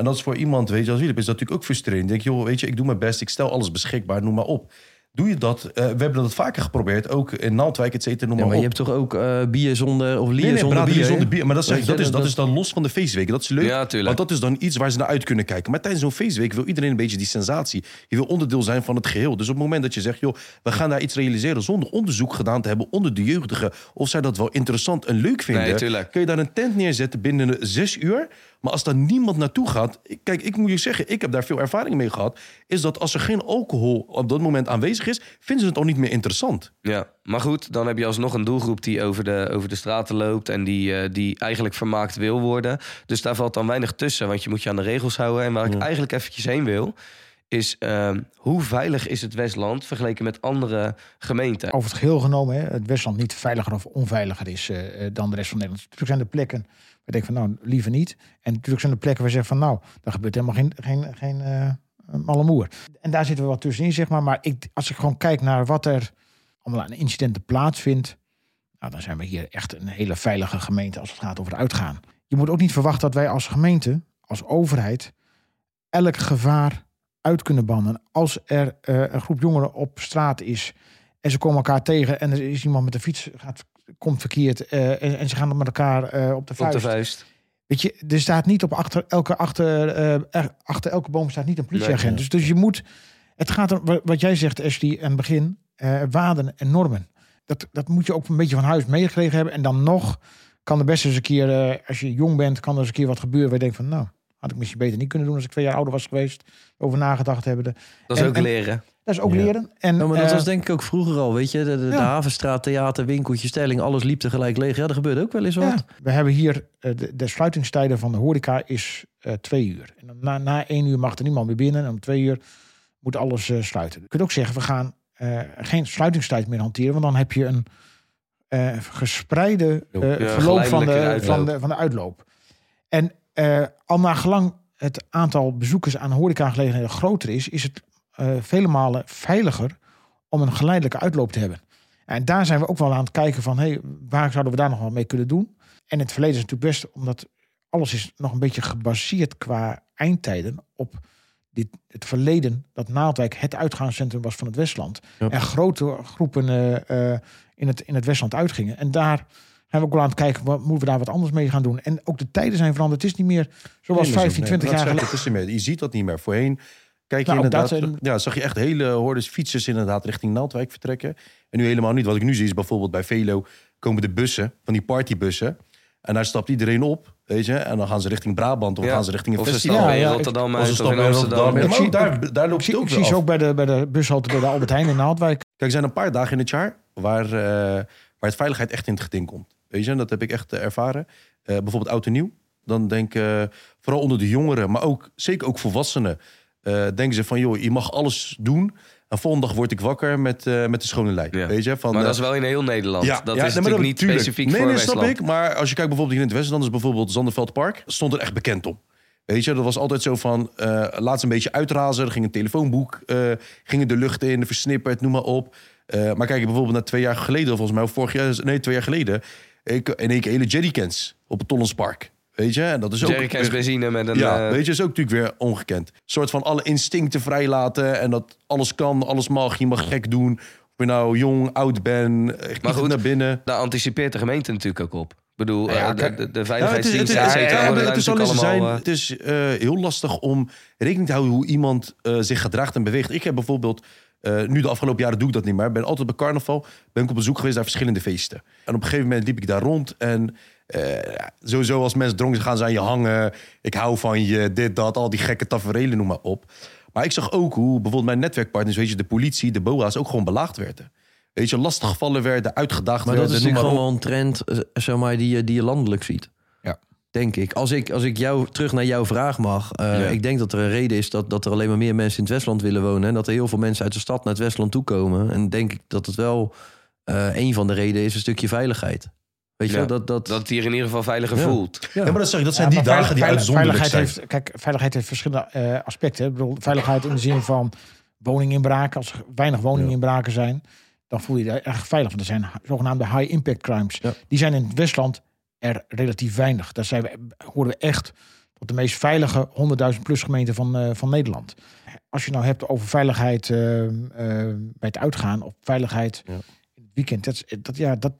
En dat is voor iemand, weet je, als Philip is dat natuurlijk ook frustrerend. Denk, joh, weet je, ik doe mijn best, ik stel alles beschikbaar, noem maar op. Doe je dat? Eh, we hebben dat vaker geprobeerd, ook in Naaldwijk, et cetera, noem Ja, maar je hebt toch ook eh, bier zonder of lier Nee, nee, zonder bier? zonder bier. Maar dat, dat, is, dat- dat is dan los van de feestweken. Dat is leuk. Ja, tuurlijk. Want dat is dan iets waar ze naar uit kunnen kijken. Maar tijdens zo'n feestweek wil iedereen een beetje die sensatie. Je wil onderdeel zijn van het geheel. Dus op het moment dat je zegt, joh, we gaan daar iets realiseren zonder onderzoek gedaan te hebben onder de jeugdigen. Of zij dat wel interessant en leuk vinden. Nee, tuurlijk. kun je daar een tent neerzetten binnen de zes uur. Maar als daar niemand naartoe gaat. Kijk, ik moet je zeggen, ik heb daar veel ervaring mee gehad. Is dat als er geen alcohol op dat moment aanwezig is, vinden ze het al niet meer interessant. Ja, maar goed, dan heb je alsnog een doelgroep die over de, over de straten loopt en die, eh, die eigenlijk vermaakt wil worden. Dus daar valt dan weinig tussen, want je moet je aan de regels houden. En waar ik eigenlijk eventjes heen wil, is ehm, hoe veilig is het Westland vergeleken met andere gemeenten? over het geheel genomen hè, het Westland niet veiliger of onveiliger is eh, eh, dan de rest van Nederland. Natuurlijk zijn er plekken waar ik denk van nou, liever niet. En natuurlijk zijn er plekken waar je zegt van nou, daar gebeurt helemaal geen, geen, geen eh malle moer. En daar zitten we wat tussenin, zeg maar. Maar ik, als ik gewoon kijk naar wat er allemaal aan incidenten plaatsvindt, nou, dan zijn we hier echt een hele veilige gemeente als het gaat over uitgaan. Je moet ook niet verwachten dat wij als gemeente, als overheid, elk gevaar uit kunnen bannen. Als er eh, een groep jongeren op straat is en ze komen elkaar tegen en er is iemand met de fiets gaat, komt verkeerd eh, en, en ze gaan met elkaar eh, op de Op vuist. de vuist. Weet je, er staat niet op achter elke, achter, eh, er- achter elke boom staat niet een politieagent. Dus, dus je moet, het gaat er, wa- wat jij zegt Ashley, aan het begin, eh, waarden en normen. Dat, dat moet je ook een beetje van huis meegekregen hebben. En dan nog kan er best eens een keer, eh, als je jong bent, kan er eens een keer wat gebeuren waar je denkt van, nou, had ik misschien beter niet kunnen doen als ik twee jaar ouder was geweest. Over nagedacht hebben. Dat is En- ook en- leren. Dat is ook Ja. leren. En, Ja, maar dat eh, was denk ik ook vroeger al, weet je. De, de, de Ja. Havenstraat, theater, winkeltje, stelling, alles liep tegelijk leeg. Ja, dat gebeurde ook wel eens wat. ja, we hebben hier eh, de, de sluitingstijden van de horeca is eh, twee uur. En na, na één uur mag er niemand meer binnen. En om twee uur moet alles eh, sluiten. Je kunt ook zeggen, we gaan eh, geen sluitingstijd meer hanteren. Want dan heb je een eh, gespreide eh, Ja, verloop van de, geleidelijke van, uitloop. de, van de uitloop. En eh, al naar gelang het aantal bezoekers aan horecagelegenheden groter is, is het vele malen veiliger om een geleidelijke uitloop te hebben. En daar zijn we ook wel aan het kijken van, hey, waar zouden we daar nog wel mee kunnen doen? En in het verleden is het natuurlijk best, omdat alles is nog een beetje gebaseerd qua eindtijden op dit, het verleden dat Naaldwijk het uitgaanscentrum was van het Westland. Ja. En grote groepen eh, eh, in, het, in het Westland uitgingen. En daar zijn we ook wel aan het kijken, wat, moeten we daar wat anders mee gaan doen? En ook de tijden zijn veranderd. Het is niet meer zoals Nee, maar 15, nee, 20 maar jaar geleden. Je ziet dat niet meer. Voorheen kijk je Nou, inderdaad... ja, zag je echt hele hordes fietsers inderdaad richting Naaldwijk vertrekken. En nu helemaal niet. Wat ik nu zie is bijvoorbeeld bij Velo komen de bussen, van die partybussen. En daar stapt iedereen op, weet je. En dan gaan ze richting Brabant of Ja. gaan ze richting een Of festival. Ja, Rotterdam Of ze. Rotterdam. Maar zie- ook daar, daar Ik loopt zie, het ik ook zie wel ze ook bij de, bij de bushalte bij de Albert Heijn in Naaldwijk. Kijk, er zijn een paar dagen in het jaar waar, eh, waar het veiligheid echt in het geding komt. Weet je, en dat heb ik echt eh, ervaren. Eh, bijvoorbeeld oud en nieuw. Dan denk ik, vooral onder de jongeren, maar ook zeker ook volwassenen, eh, denken ze van, joh, je mag alles doen. En volgende dag word ik wakker met, eh, met de schone lijn. Ja. Weet je, van, Maar eh, dat is wel in heel Nederland. dat ja, is nee, maar natuurlijk dat- niet tuurlijk. specifiek nee, voor nee, snap Westland. ik. Maar als je kijkt bijvoorbeeld hier in het Westen, dan is bijvoorbeeld Zanderveld Park. Stond er echt bekend om. Weet je, dat was altijd zo van, eh laat ze een beetje uitrazen. Er ging een telefoonboek, eh gingen de lucht in, versnipperd, noem maar op. Eh, maar kijk, bijvoorbeeld na twee jaar geleden, volgens mij, of vorig jaar, nee, twee jaar geleden, ik, in één keer hele jerrycans op het Tollenspark. Weet je, en dat is ook... Jerrycans benzine met een... ja, eh, weet je, is ook natuurlijk weer ongekend. Een soort van alle instincten vrijlaten en dat alles kan, alles mag, je mag gek doen. Of je nou jong, oud bent, eh, het goed, naar binnen. Daar anticipeert de gemeente natuurlijk ook op. Ik bedoel, Ja, eh, de, de, de Ja, het is, veiligheidsdiensten, het is- ja, het is, allemaal... zijn, het heel lastig om rekening te houden hoe iemand zich gedraagt en beweegt. Ik heb bijvoorbeeld, nu de afgelopen jaren doe ik dat niet meer. Ben altijd bij carnaval, ben ik op bezoek geweest naar verschillende feesten. En op een gegeven moment liep ik daar rond en ja, sowieso als mensen dronken gaan ze aan je hangen. Ik hou van je, dit, dat, al die gekke tafereelen, noem maar op. Maar ik zag ook hoe bijvoorbeeld mijn netwerkpartners, weet je, de politie, de BOA's ook gewoon belaagd werden. Weet je, lastiggevallen werden, uitgedaagd Maar dat werden. is noem natuurlijk maar gewoon wel een trend, eh, zeg maar, die, je- die je landelijk ziet. Ja. Denk ik. Als ik, als ik jou terug naar jouw vraag mag. eh, Ja. Ik denk dat er een reden is dat, dat er alleen maar meer mensen in het Westland willen wonen. En dat er heel veel mensen uit de stad naar het Westland toekomen. En denk ik dat het wel een van de redenen is een stukje veiligheid. Weet je Ja, wel? Dat, dat, Dat het hier in ieder geval veiliger Ja. voelt. Ja, maar dat, zeg ik, dat zijn Ja, die dagen die uitzonderlijk veiligheid zijn. Heeft, kijk, veiligheid heeft verschillende eh, aspecten. Ik bedoel, veiligheid in de zin van woninginbraken. Als er weinig woninginbraken zijn, dan voel je je echt veilig. Want er zijn zogenaamde high-impact crimes. Ja. Die zijn in het Westland er relatief weinig. Daar zijn we, horen we echt tot de meest veilige 100.000 plus gemeenten van, eh, van Nederland. Als je nou hebt over veiligheid eh, eh, bij het uitgaan of veiligheid Ja. in het weekend. Dat, is- dat, ja, dat,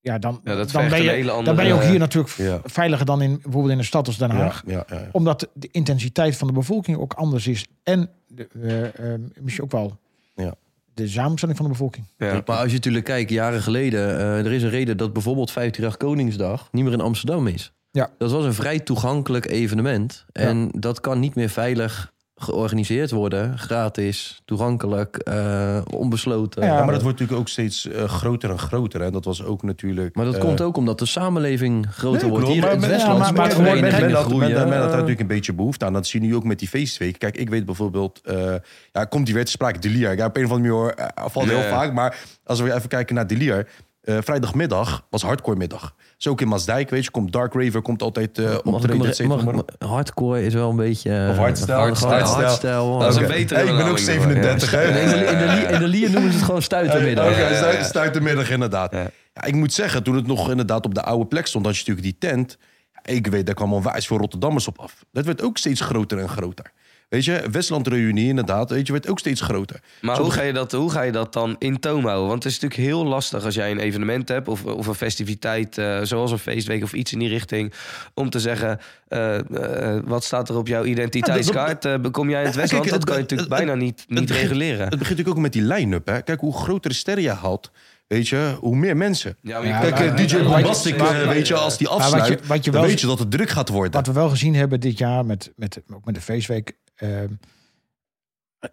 ja, dan, Ja, dat dan, ben je, hele dan ben je ook andere- hier natuurlijk Ja. veiliger dan in, bijvoorbeeld in een stad als Den Haag Ja, ja, ja. omdat de intensiteit van de bevolking ook anders is. En de, eh, eh, misschien ook wel Ja. de samenstelling van de bevolking. Ja. Maar als je natuurlijk kijkt, jaren geleden, eh, er is een reden dat bijvoorbeeld 58 Koningsdag niet meer in Amsterdam is. Ja. Dat was een vrij toegankelijk evenement. En dat kan niet meer veilig georganiseerd worden. Gratis, toegankelijk, eh, onbesloten. Ja, maar dat wordt natuurlijk ook steeds eh, groter en groter. En dat was ook natuurlijk. Maar dat eh, komt ook omdat de samenleving groter nee, wordt. klopt, Hier in het maar- Westland ja, maar- het maar- men- maar men, had, men, men had Eh, natuurlijk een beetje behoefte aan. Dat zie je nu ook met die feestweek. Kijk, ik weet bijvoorbeeld... eh, ja, komt die weer te sprake, Delia. Ja, op een of andere manier eh, valt heel vaak. Maar als we even kijken naar Delia... eh, vrijdagmiddag was hardcore middag. Zo ook in Maasdijk, weet je. Komt Dark Raver, komt altijd eh optreden, et cetera. mag- mag- hardcore is wel een beetje... eh, Of hardstyle. hard- Hardstyle. hardstyle. Dat is een betere Hey, ik ben ook benaming ervoor, 37, ja. hè? In de, in, de, de Lier noemen ze het gewoon stuitermiddag. Oké, ja. stuitermiddag inderdaad. Ja. Ja. ik moet zeggen, toen het nog inderdaad op de oude plek stond... had je natuurlijk die tent. Ik weet, daar kwam al wijs veel Rotterdammers op af. Dat werd ook steeds groter en groter. Weet je, Westland Reunie inderdaad, weet je, werd ook steeds groter. Maar Zo hoe ga, je dat, hoe ga je dat dan in toom houden? Want het is natuurlijk heel lastig als jij een evenement hebt... of, of een festiviteit, eh, zoals een feestweek of iets in die richting... om te zeggen, eh, eh, wat staat er op jouw identiteitskaart? Eh, kom jij in het Westland? kijk, dat kan je natuurlijk bijna niet, het niet begint- reguleren. Het begint natuurlijk ook met die line-up, hè. Kijk, hoe grotere sterren je haalt, weet je, hoe meer mensen. Ja, Kijk, eh, maar- DJ Bombastic, eh, weet je, als die afsluit, wat je- wat je dan wel- weet je dat het druk gaat worden. Wat we wel gezien hebben dit jaar met, met, ook met de feestweek. ehm,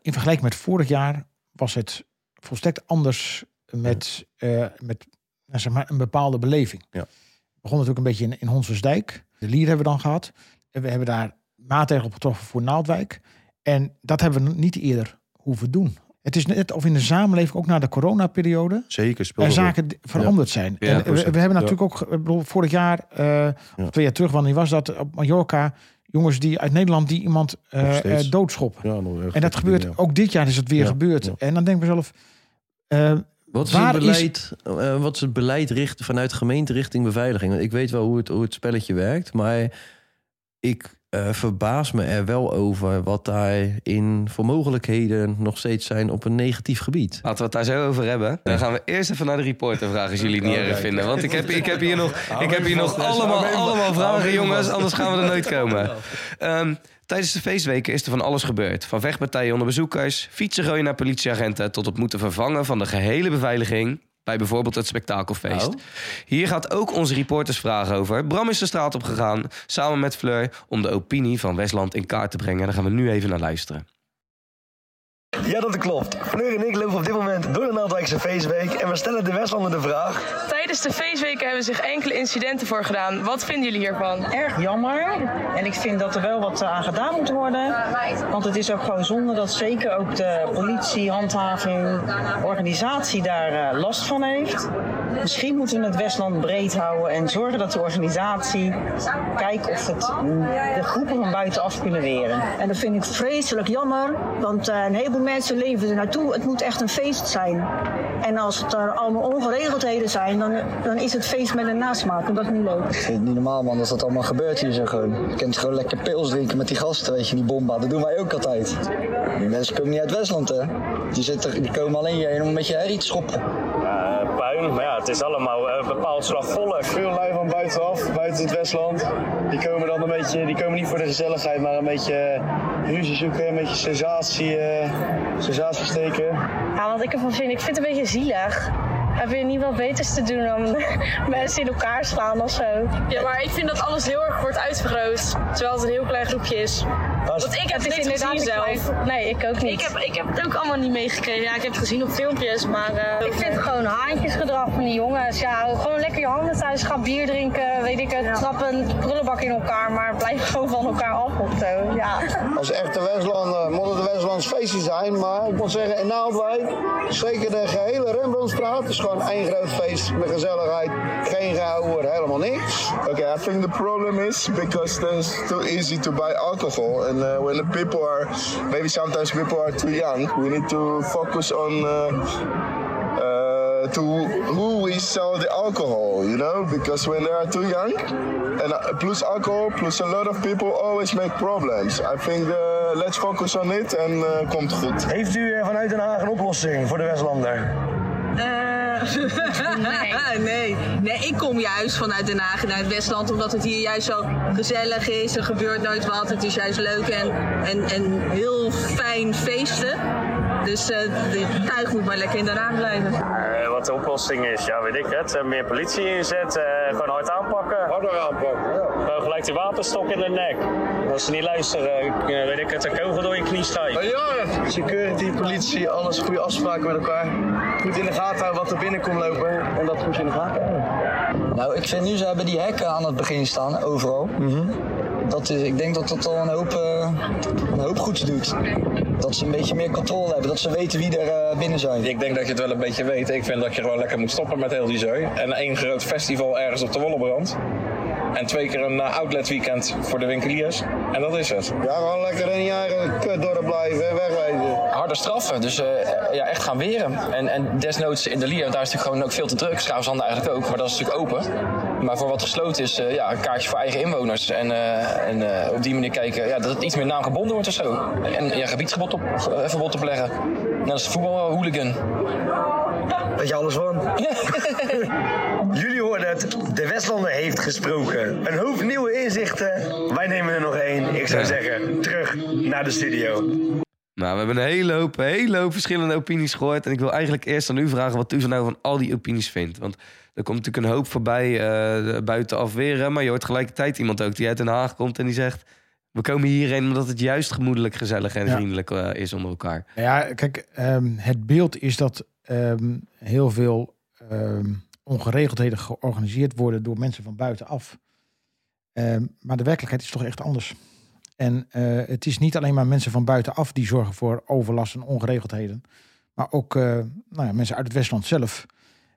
in vergelijking met vorig jaar was het volstrekt anders met, eh, met nou, zeg maar, een bepaalde beleving. Ja. Het begon natuurlijk een beetje in, in Honsensdijk. De Lier hebben we dan gehad. En we hebben daar maatregelen op getroffen voor Naaldwijk. En dat hebben we niet eerder hoeven doen. Het is net of in de samenleving, ook na de coronaperiode, Zeker, er zaken veranderd zijn. Ja, en we, we hebben Ja. natuurlijk ook, ik bedoel, vorig jaar, eh, of twee jaar terug, wanneer was dat, op Mallorca, jongens die uit Nederland die iemand eh, eh, doodschoppen. Ja, nog echt En dat gebeurt, dingen, ja. ook dit jaar is het weer Ja, gebeurd. ja. En dan denk ik mezelf, Wat is, Waar het is- beleid, eh, wat is het beleid richt, vanuit gemeente richting beveiliging? Want Ik weet wel hoe het, hoe het spelletje werkt, maar ik eh, verbaas me er wel over wat daar in voor mogelijkheden nog steeds zijn op een negatief gebied. Laten we het daar zo over hebben. Dan gaan we eerst even naar de reporter vragen als jullie het niet erg vinden. Want ik heb, ik heb hier nog, ik heb hier nog allemaal, allemaal vragen, jongens. Anders gaan we er nooit komen. Ehm, tijdens de feestweken is er van alles gebeurd. Van vechtpartijen onder bezoekers, fietsen gooien naar politieagenten... tot het moeten vervangen van de gehele beveiliging... bij bijvoorbeeld het spektakelfeest. Oh. Hier gaat ook onze reportersvraag over. Bram is de straat op gegaan, samen met Fleur... om de opinie van Westland in kaart te brengen. Daar gaan we nu even naar luisteren. Ja, dat klopt. Fleur en ik lopen op dit moment door de Naaldwijkse feestweek en we stellen de Westlander de vraag. Tijdens de feestweken hebben zich enkele incidenten voor gedaan. Wat vinden jullie hiervan? erg jammer. En ik vind dat er wel wat aan gedaan moet worden. Want het is ook gewoon zonde dat zeker ook de politie, handhaving, organisatie daar eh, last van heeft. Misschien moeten we het Westland breed houden en zorgen dat de organisatie kijkt of het mm, de groepen van buitenaf kunnen weren. En dat vind ik vreselijk jammer, want eh, een heleboel mensen leven er naartoe. Het moet echt een feest zijn. En als het er allemaal ongeregeldheden zijn, dan, dan is het feest met een nasmaak. En dat is niet leuk. Ik vind het niet normaal man, dat dat allemaal gebeurt hier zo gewoon. Je kunt gewoon lekker pils drinken met die gasten, weet je, die bomba. Dat doen wij ook altijd. Die mensen komen niet uit Westland hè. Die, zitten, die komen alleen hierheen om een beetje herrie te schoppen. puin. Maar ja, het is allemaal een bepaald slag volk. Veel lui van buitenaf, buiten het Westland. Die komen dan een beetje, die komen niet voor de gezelligheid, maar een beetje eh, ruzie zoeken, een beetje sensatie, eh, sensatie steken. Ja, wat ik ervan vind, ik vind het een beetje zielig. Heb je niet wat beters te doen dan mensen in elkaar slaan of zo? Ja, maar ik vind dat alles heel erg wordt uitvergroot. Terwijl het een heel klein groepje is. Want ik heb het niet gezien zelf. Nee, ik ook niet. Ik heb, ik heb het ook allemaal niet meegekregen. Ja, ik heb het gezien op filmpjes, maar... eh, Ik vind het gewoon haantjesgedrag van die jongens. Ja, gewoon lekker je handen thuis, ga bier drinken, weet ik het, trappen een prullenbak in elkaar, maar blijf gewoon van elkaar af of zo. Ja. Als echte Westlander moet het een Westlands feestje zijn, maar ik moet zeggen in Naaldwijk, zeker de gehele Rembrandtstraat, is gewoon één groot feest met gezelligheid, geen gehouden, helemaal niks. Okay, I think the problem is because it's too easy to buy alcohol, and uh, when the people are maybe sometimes people are too young, we need to focus on uh, uh, to who we sell the alcohol, you know, because when they are too young, and plus alcohol, plus a lot of people always make problems. I think let's focus on it uh, komt goed. Heeft u eh, vanuit Den Haag een oplossing voor de Westlander? Nee. nee. Nee, ik kom juist vanuit Den Haag naar het Westland, omdat het hier juist zo gezellig is. Er gebeurt nooit wat. Het is juist leuk en, en, en heel fijn feesten. Dus eh de tuig moet maar lekker in Den Haag blijven. Eh, wat de oplossing is, ja weet ik het. Eh, meer politie inzetten, eh, gewoon hard aanpakken. Harder aanpakken, ja. Gewoon gelijk die wapenstok in de nek. Als ze niet luisteren, weet ik het, een kogel door je knie stijgt. Ja, security, politie, alles goede afspraken met elkaar. Goed in de gaten houden wat er binnenkomt lopen en dat goed in de gaten houden. Nou, ik vind nu, ze hebben die hekken aan het begin staan, overal. dat is, ik denk dat dat al een hoop, een hoop goeds doet. Dat ze een beetje meer controle hebben, dat ze weten wie er eh, binnen zijn. Ik denk dat je het wel een beetje weet. Ik vind dat je gewoon lekker moet stoppen met heel die zooi. En één groot festival ergens op de Wollebrand. En twee keer een eh, outlet weekend voor de winkeliers. En dat is het. Ja, gewoon lekker in je eigen kutdorp blijven en wegwezen. Harde straffen, dus eh, ja, echt gaan weren. En, en desnoods in de Lier, daar is natuurlijk gewoon ook veel te druk. Schaafshanden eigenlijk ook, maar dat is natuurlijk open. Maar voor wat gesloten is, eh, ja, een kaartje voor eigen inwoners. En, eh, en eh, op die manier kijken ja, dat het iets meer naamgebonden wordt of zo. En ja, gebiedsverbod op, verbod opleggen. Net als voetbalhooligan. Weet je alles van? Jullie hoorden het, de Westlander heeft gesproken. Een hoop nieuwe inzichten. Wij nemen er nog één. Ik zou zeggen, terug naar de studio. Nou, we hebben een hele hoop, hele hoop verschillende opinies gehoord. En ik wil eigenlijk eerst aan u vragen wat u van nou van al die opinies vindt. Want er komt natuurlijk een hoop voorbij eh buitenaf weer. Maar je hoort tegelijkertijd iemand ook die uit Den Haag komt en die zegt... We komen hierheen omdat het juist gemoedelijk, gezellig en Ja. vriendelijk eh, is onder elkaar. Nou Ja, kijk, ehm, het beeld is dat ehm, heel veel ehm, ongeregeldheden georganiseerd worden door mensen van buitenaf. Maar de werkelijkheid is toch echt anders. En eh, het is niet alleen maar mensen van buitenaf die zorgen voor overlast en ongeregeldheden, maar ook eh, nou ja, mensen uit het Westland zelf.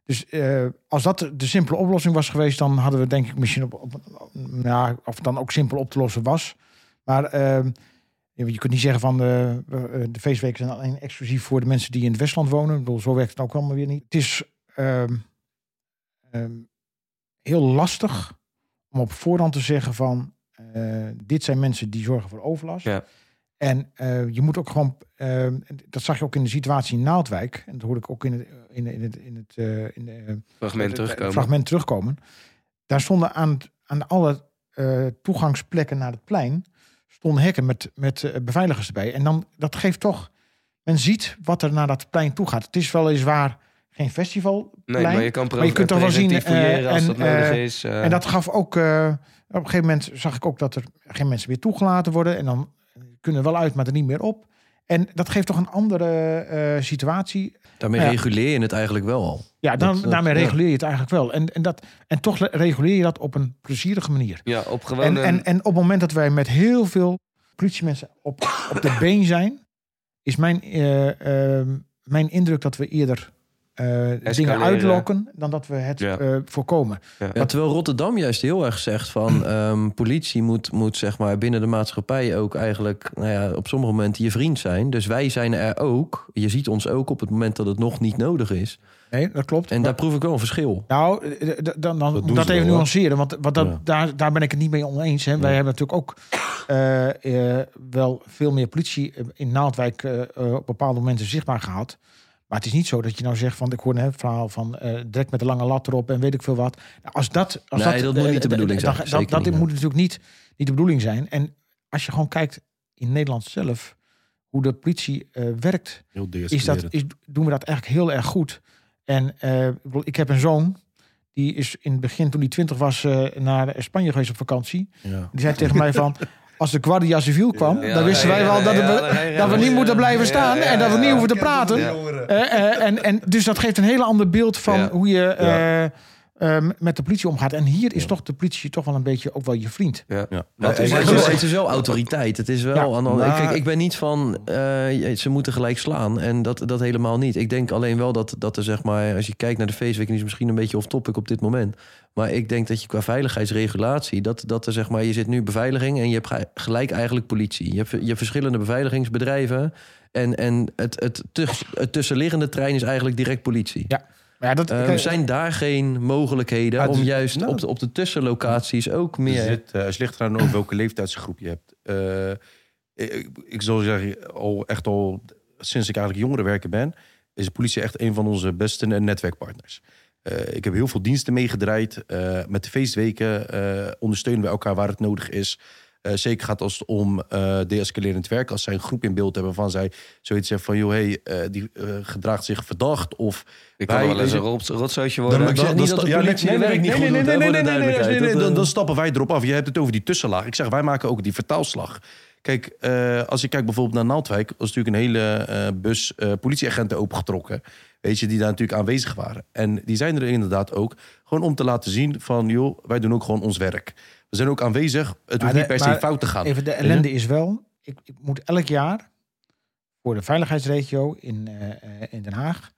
Dus eh, als dat de simpele oplossing was geweest, dan hadden we denk ik misschien op, op ja, of het dan ook simpel op te lossen was. Maar je kunt niet zeggen van de, de feestweken zijn alleen exclusief voor de mensen die in het Westland wonen. Bedoel, zo werkt het ook allemaal weer niet. Het is ehm, ehm, heel lastig om op voorhand te zeggen van dit zijn mensen die zorgen voor overlast. Ja. En eh, je moet ook gewoon, ehm, dat zag je ook in de situatie in Naaldwijk. En dat hoorde ik ook in het, in, in het, in het, eh, in de, Fragment het- terugkomen. fragment terugkomen. Daar stonden aan, aan alle eh, toegangsplekken naar het plein stonden hekken met, met eh, beveiligers erbij. En dan, dat geeft toch, men ziet wat er naar dat plein toe gaat. Het is weliswaar geen festival. Nee, maar je kan maar je kunt toch wel zien. fouilleren als en, dat nodig eh, is, eh. En dat gaf ook. eh, op een gegeven moment zag ik ook dat er geen mensen meer toegelaten worden. En dan kunnen wel uit, maar er niet meer op. En dat geeft toch een andere eh, situatie. Daarmee reguleer je het eigenlijk wel al. Ja, dan, Dat- dat- daarmee ja. reguleer je het eigenlijk wel. En, en, dat, en toch reguleer je dat op een plezierige manier. Ja, op gewoon En, en, en op het moment dat wij met heel veel politiemensen op, op de been zijn, is mijn, eh, ehm, mijn indruk dat we eerder dingen Escaleren. uitlokken dan dat we het Ja. eh, voorkomen. Ja, terwijl Rotterdam juist heel erg zegt van ehm, politie moet, moet zeg maar binnen de maatschappij ook eigenlijk nou ja, op sommige momenten je vriend zijn. Dus wij zijn er ook. Je ziet ons ook op het moment dat het nog niet nodig is. Nee, dat klopt. En daar proef ik wel een verschil. Nou, eh, dan, dan dat ze even nuanceren. Want, want dat, Ja. daar, daar ben ik het niet mee oneens. Hè. Wij hebben natuurlijk ook eh, eh, wel veel meer politie eh, in Naaldwijk eh, eh, op bepaalde momenten zichtbaar gehad. Maar het is niet zo dat je nou zegt van ik hoor het verhaal van eh direct met de lange lat erop en weet ik veel wat. Nou, Als dat, als Nee, dat moet eh, niet de eh, bedoeling dat- zijn. Dat, dat, niet, moet natuurlijk niet, niet de bedoeling zijn. En als je gewoon kijkt in Nederland zelf hoe de politie eh, werkt, Heel is dat, is, doen we dat eigenlijk heel erg goed. En eh, ik heb een zoon, die is in het begin, toen hij twintig was, eh, naar Spanje geweest op vakantie. Ja. Die zei tegen mij van, als de Guardia Civil kwam, Ja, dan wisten ja, wij ja, wel dat, ja, we, dat we niet moeten blijven ja, staan ja, en dat we niet ja. hoeven te praten. Eh, eh, en, en dus dat geeft een hele ander beeld van Ja. hoe je Ja. eh, eh, met de politie omgaat. En hier is toch de politie toch wel een beetje ook wel je vriend. Ja. Dat is, het, is, het is wel autoriteit. Het is wel. Ja. kijk, ik ben niet van. eh, ze moeten gelijk slaan. En dat, dat helemaal niet. Ik denk alleen wel dat, dat er zeg maar. Als je kijkt naar de feestweek. Is misschien een beetje off topic op dit moment. Maar ik denk dat je qua veiligheidsregulatie. Dat, dat er zeg maar. Je zit nu beveiliging. En je hebt ge- gelijk eigenlijk politie. Je hebt, je hebt verschillende beveiligingsbedrijven. En, en het, het, tuss- het tussenliggende trein is eigenlijk direct politie. Ja. Maar ja, dat, Eh, kijk- zijn daar geen mogelijkheden Ja, om dus- juist nou. op, de, op de tussenlocaties ook Er meer. zit, eh, het ligt eraan ook welke leeftijdsgroep je hebt. Eh, ik, ik zou zeggen, al echt al sinds ik eigenlijk jongerenwerker ben, is de politie echt een van onze beste netwerkpartners. Eh, ik heb heel veel diensten meegedraaid. Eh, met de feestweken eh, ondersteunen we elkaar waar het nodig is. Eh, zeker gaat als het om eh deescalerend werk. Als zij een groep in beeld hebben van zij zoiets zeggen van... joh, hey, eh, die gedraagt zich verdacht of... Ik kan wel eens een rotzootje worden. Dan, ja, nee, nee, niet nee, nee, nee, nee, nee, dan, dan stappen wij erop af. Je hebt het over die tussenlaag. Ik zeg, wij maken ook die vertaalslag. Kijk, als je kijkt bijvoorbeeld naar Naaldwijk... was natuurlijk een hele bus politieagenten opengetrokken. Weet je, die daar natuurlijk aanwezig waren. En die zijn er inderdaad ook gewoon om te laten zien van... joh, wij doen ook gewoon ons werk. We zijn ook aanwezig. Het hoeft niet per se fout te gaan. Even de ellende is wel, ik, ik moet elk jaar voor de veiligheidsregio in, eh, eh, in Den Haag,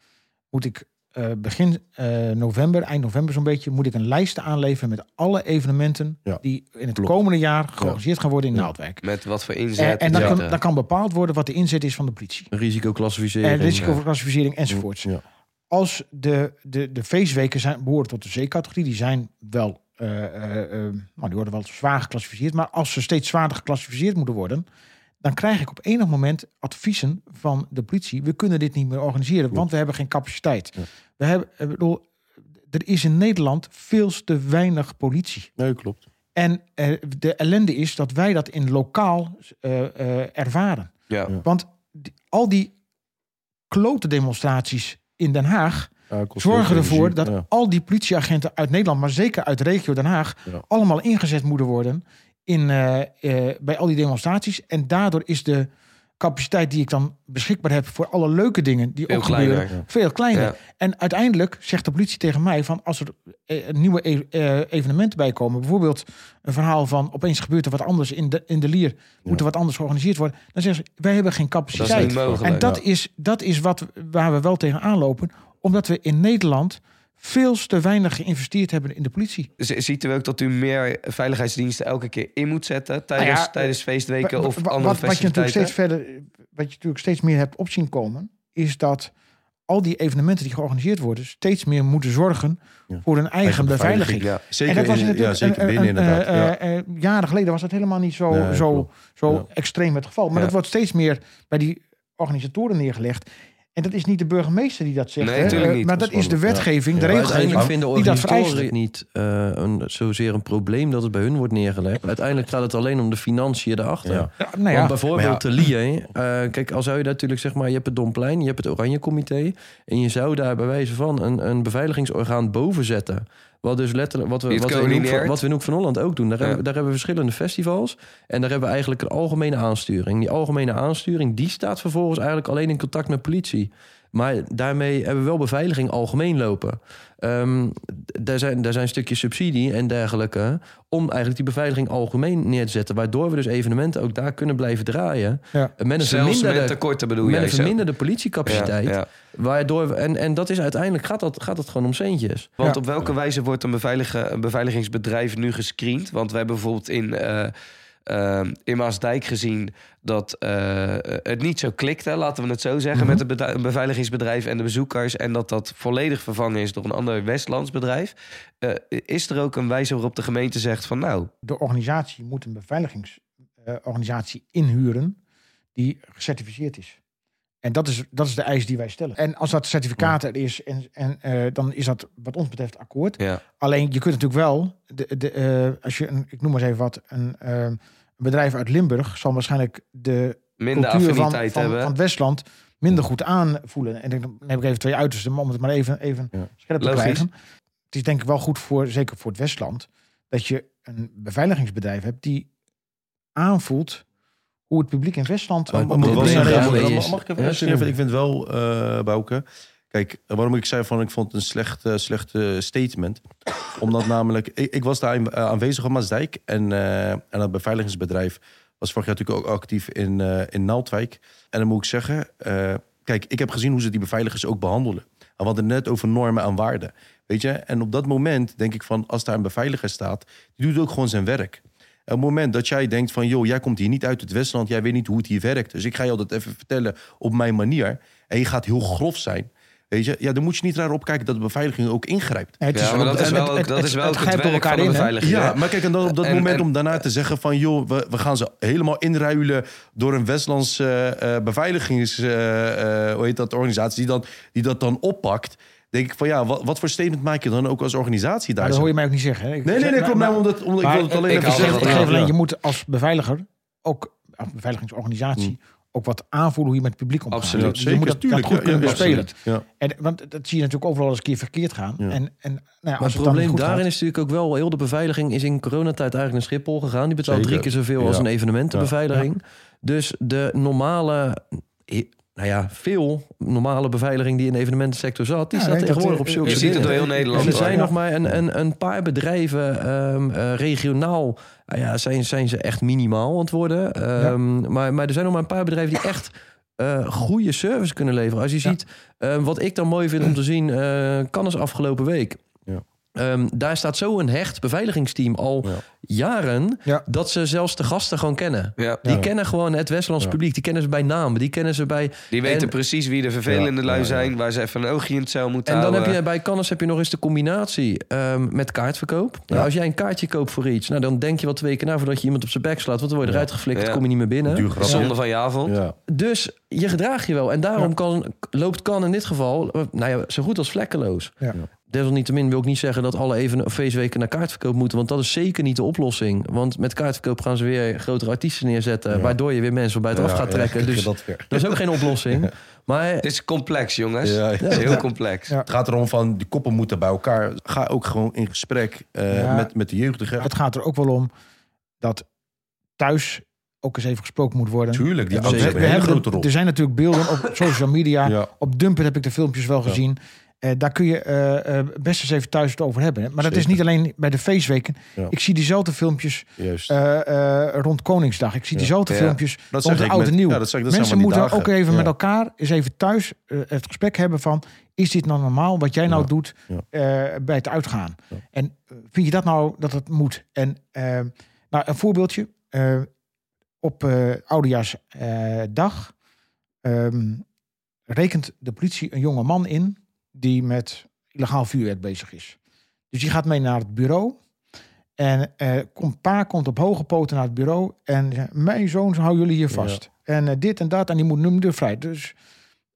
moet ik eh, begin eh, november, eind november zo'n beetje, moet ik een lijst aanleveren met alle evenementen die in het komende jaar georganiseerd gaan worden in Naaldwijk. Met wat voor En, inzet. en dan, et kan, dan kan bepaald worden wat de inzet is van de politie. Risicoclassificering. En risicoclassificering enzovoorts. Ja. Als de, de, de feestweken zijn, behoren tot de C-categorie, die zijn wel, nou, die worden wel zwaar geclassificeerd. Maar als ze steeds zwaarder geclassificeerd moeten worden, dan krijg ik op enig moment adviezen van de politie. We kunnen dit niet meer organiseren, want we hebben geen capaciteit. We hebben, ik bedoel, er is in Nederland veel te weinig politie. Nee, klopt. En eh, de ellende is dat wij dat in lokaal eh, eh, ervaren. Ja. Want die- al die klote demonstraties in Den Haag Ja, zorgen ervoor energie, dat ja. al die politieagenten uit Nederland, maar zeker uit de regio Den Haag, Ja. allemaal ingezet moeten worden in, eh, eh, bij al die demonstraties. En daardoor is de capaciteit die ik dan beschikbaar heb voor alle leuke dingen die Veel ook gebeuren, kleiner, veel kleiner. Ja. En uiteindelijk zegt de politie tegen mij van als er eh, nieuwe e- eh, evenementen bij komen, bijvoorbeeld een verhaal van opeens gebeurt er wat anders in de, in de lier, moet er wat anders georganiseerd worden, dan zeggen ze wij hebben geen capaciteit. niet mogelijk, en dat, ja. is, dat is wat, waar we wel tegen aanlopen, omdat we in Nederland veel te weinig geïnvesteerd hebben in de politie. Z- Ziet u ook dat u meer veiligheidsdiensten elke keer in moet zetten tijdens, Nou ja, tijdens feestweken Wa- of andere wat, wat je natuurlijk steeds verder, wat je natuurlijk steeds meer hebt opzien komen, is dat al die evenementen die georganiseerd worden, steeds meer moeten zorgen voor hun eigen, Eigen beveiliging. beveiliging, ja. Zeker en dat was in- ja, zeker een- binnen een- inderdaad, eh, ja. eh, eh, jaren geleden was dat helemaal niet zo, Nee, zo, zo Ja. extreem het geval. Maar Ja. dat wordt steeds meer bij die organisatoren neergelegd. En dat is niet de burgemeester die dat zegt. Nee, natuurlijk Eh, niet. Maar Dat is de wetgeving, de regelgeving uiteindelijk vinden die dat vereist. niet eh, een, zozeer een probleem dat het bij hun wordt neergelegd. Uiteindelijk gaat het alleen om de financiën erachter. Ja. Ja, nou ja. Want bijvoorbeeld de LIE. eh, kijk, al zou je natuurlijk zeg maar, je hebt het Domplein, je hebt het Oranje Comité. En je zou daar bij wijze van een, een beveiligingsorgaan boven zetten. Wat dus letterlijk, wat we, wat we, in Hoek van, coördineert. wat we in Hoek van Holland ook doen. Daar, Ja. hebben, daar hebben we verschillende festivals. En daar hebben we eigenlijk een algemene aansturing. Die algemene aansturing, die staat vervolgens eigenlijk alleen in contact met politie. Maar daarmee hebben we wel beveiliging algemeen lopen. Ehm, daar, zijn, daar zijn stukjes subsidie en dergelijke... om eigenlijk die beveiliging algemeen neer te zetten. Waardoor we dus evenementen ook daar kunnen blijven draaien. Ja. Met een Zelfs verminderde, met tekorten bedoel met een verminderde politiecapaciteit. Ja, ja. Waardoor we, en, en dat is uiteindelijk gaat dat, gaat het gewoon om centjes. Want Ja. op welke wijze wordt een, beveiligingsbedrijf nu gescreend? Want we hebben bijvoorbeeld in, eh, eh, in Maasdijk gezien dat eh, het niet zo klikte, laten we het zo zeggen, Mhm. met het beveiligingsbedrijf en de bezoekers. En dat dat volledig vervangen is door een ander Westlands bedrijf. Eh, is er ook een wijze waarop de gemeente zegt van nou, de organisatie moet een beveiligingsorganisatie inhuren die gecertificeerd is. En dat is, dat is de eis die wij stellen. En als dat certificaat er is, en, en, eh, dan is dat wat ons betreft akkoord. ja, Alleen je kunt natuurlijk wel, de, de, eh, als je, een, ik noem maar eens even wat, een, eh, bedrijf uit Limburg zal waarschijnlijk de minder cultuur van, van, hebben. van het Westland minder goed aanvoelen. En dan heb ik even twee uitersten, om het maar even, even Ja. scherp te Logisch. krijgen. Het is denk ik wel goed voor, zeker voor het Westland, dat je een beveiligingsbedrijf hebt die aanvoelt hoe het publiek in Westland mag- ik even Ja. Ik vind wel, eh Bouke... Kijk, waarom ik zei van ik vond het een slecht, slecht statement. Omdat namelijk, ik, ik was daar aan- aanwezig op Maasdijk. En, eh, en dat beveiligingsbedrijf was vorig jaar natuurlijk ook actief in, eh, in Naaldwijk. En dan moet ik zeggen, kijk, ik heb gezien hoe ze die beveiligers ook behandelen. En we hadden net over normen en waarden. Weet je, en op dat moment denk ik van, als daar een beveiliger staat, die doet ook gewoon zijn werk. Op het moment dat jij denkt van, joh, jij komt hier niet uit het Westland, jij weet niet hoe het hier werkt. Dus ik ga je dat even vertellen op mijn manier. En je gaat heel grof zijn. Weet je, ja, dan moet je niet raar opkijken dat de beveiliging ook ingrijpt. Nee, het is- Ja, maar dat is wel het- dat is wel het ook het grijpt op werk elkaar van de in, hè? beveiliger. Ja, maar kijk, en dan op dat En- moment en- om daarna te zeggen van... joh, we, we gaan ze helemaal inruilen door een Westlands eh, eh, beveiligings... eh, eh, hoe heet dat, organisatie die, dan, die dat dan oppakt... denk ik van ja, wat, wat voor statement maak je dan ook als organisatie daar? Maar dat hoor je mij ook niet zeggen. Hè? Ik- Nee, nee, nee, klopt. maar- Nou, omdat, omdat ik wil het alleen ik even zeggen. geef alleen, je moet als beveiliger ook, als beveiligingsorganisatie, ook wat aanvoelen hoe je met het publiek omgaat. Absoluut, Dus je zeker, moet dat, tuurlijk, dat goed ja, kunnen ja, bespelen. ja. En, want dat zie je natuurlijk overal eens een keer verkeerd gaan. Ja. En, en nou ja, Maar als het probleem niet goed daarin gaat, is natuurlijk ook wel... heel de beveiliging is in coronatijd eigenlijk naar Schiphol gegaan. Die betaalt Zeker. drie keer zoveel als een evenementenbeveiliging. Dus de normale... Nou ja, veel normale beveiliging die in de evenementensector zat... die Ja, staat tegenwoordig eh, op zulke Je ziet het door heel Nederland. En er zijn nog maar een, een, een paar bedrijven ehm, eh, regionaal. nou ja, zijn, zijn ze echt minimaal aan het worden. Ehm, maar, maar er zijn nog maar een paar bedrijven die echt eh, goede service kunnen leveren. Als je ziet, eh, wat ik dan mooi vind om te zien, eh kan is afgelopen week. Ehm, daar staat zo een hecht beveiligingsteam al jaren Ja. dat ze zelfs de gasten gewoon kennen. Ja. Die Ja. kennen gewoon het Westlands Ja. publiek. Die kennen ze bij naam. Die kennen ze bij. Die weten en- precies wie de vervelende Ja, lui zijn, waar ze even een oogje in het cel moeten En dan houden. heb je bij Cannes heb je nog eens de combinatie ehm, met kaartverkoop. Nou, als jij een kaartje koopt voor iets, nou, dan denk je wel twee keer na voordat je iemand op zijn bek slaat. Want dan word je eruit geflikt, Ja. kom je niet meer binnen. Zonde van je avond. Ja. Dus je gedraag je wel. En daarom kan, loopt kan in dit geval eh, nou ja, zo goed als vlekkeloos. Desalniettemin wil ik niet zeggen dat alle even feestweken naar kaartverkoop moeten. Want dat is zeker niet de oplossing. Want met kaartverkoop gaan ze weer grotere artiesten neerzetten. Ja. Waardoor je weer mensen van buitenaf Ja, gaat ja, trekken. dus dat weer. dat is ook geen oplossing. Maar Het is complex, jongens. Ja, ja. Het is heel complex. Ja. Het gaat erom van, die koppen moeten bij elkaar. Ga ook gewoon in gesprek eh, Ja. met, met de jeugdigen. het gaat er ook wel om dat thuis ook eens even gesproken moet worden. Tuurlijk, die ouders hebben een hele grote rol. Er zijn natuurlijk beelden op social media. Ja. Op Dumper heb ik de filmpjes wel gezien. Eh, daar kun je eh, eh, best eens even thuis het over hebben. Maar dat is niet alleen bij de feestweken. Ja. Ik zie diezelfde filmpjes eh, eh, rond Koningsdag. Ik zie Ja. diezelfde Ja. filmpjes Dat rond de ik oud en met- nieuw. ja, dat zeg ik, dat zijn Mensen moeten dagen. ook even Ja. met elkaar eens even thuis eh, het gesprek hebben van... is dit nou normaal wat jij nou doet Ja. eh, bij het uitgaan? En vind je dat nou dat het moet? En eh, nou, een voorbeeldje. eh, op eh Oudejaarsdag ehm, rekent de politie een jonge man in... die met illegaal vuurwerk bezig is. Dus die gaat mee naar het bureau... En eh komt, pa komt op hoge poten naar het bureau en mijn zoon hou jullie hier vast. En eh, dit en dat, en die moet nu de vrij. Dus,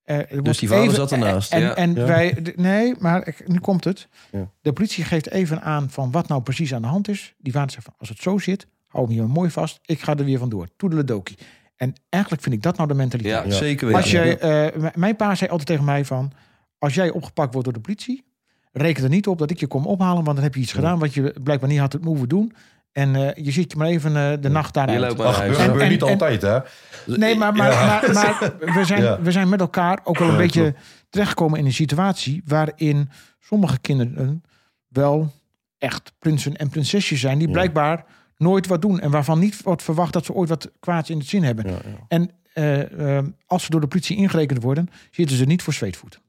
eh, wordt die vader zat ernaast. En, Ja. en Ja. wij, nee, maar ik- nu komt het. Ja. De politie geeft even aan van wat nou precies aan de hand is. Die vader zegt van, als het zo zit, hou hem hier mooi vast. Ik ga er weer vandoor. Toedeledokie. En eigenlijk vind ik dat nou de mentaliteit. Ja, zeker weten. Als jij, eh, mijn pa zei altijd tegen mij van, als jij opgepakt wordt door de politie, reken er niet op dat ik je kom ophalen, want dan heb je iets gedaan wat je blijkbaar niet had het moeten doen. En eh, je zit je maar even eh, de nacht daar Je uit. loopt maar naar huis. Dat gebeurt niet altijd, hè? Nee, maar, maar, Ja. maar, maar we, zijn, Ja. we zijn met elkaar ook wel een Ja, beetje klopt. terechtgekomen in een situatie waarin sommige kinderen wel echt prinsen en prinsesjes zijn die blijkbaar nooit wat doen en waarvan niet wordt verwacht dat ze ooit wat kwaads in het zin hebben. En eh, als ze door de politie ingerekend worden, zitten ze niet voor zweetvoet.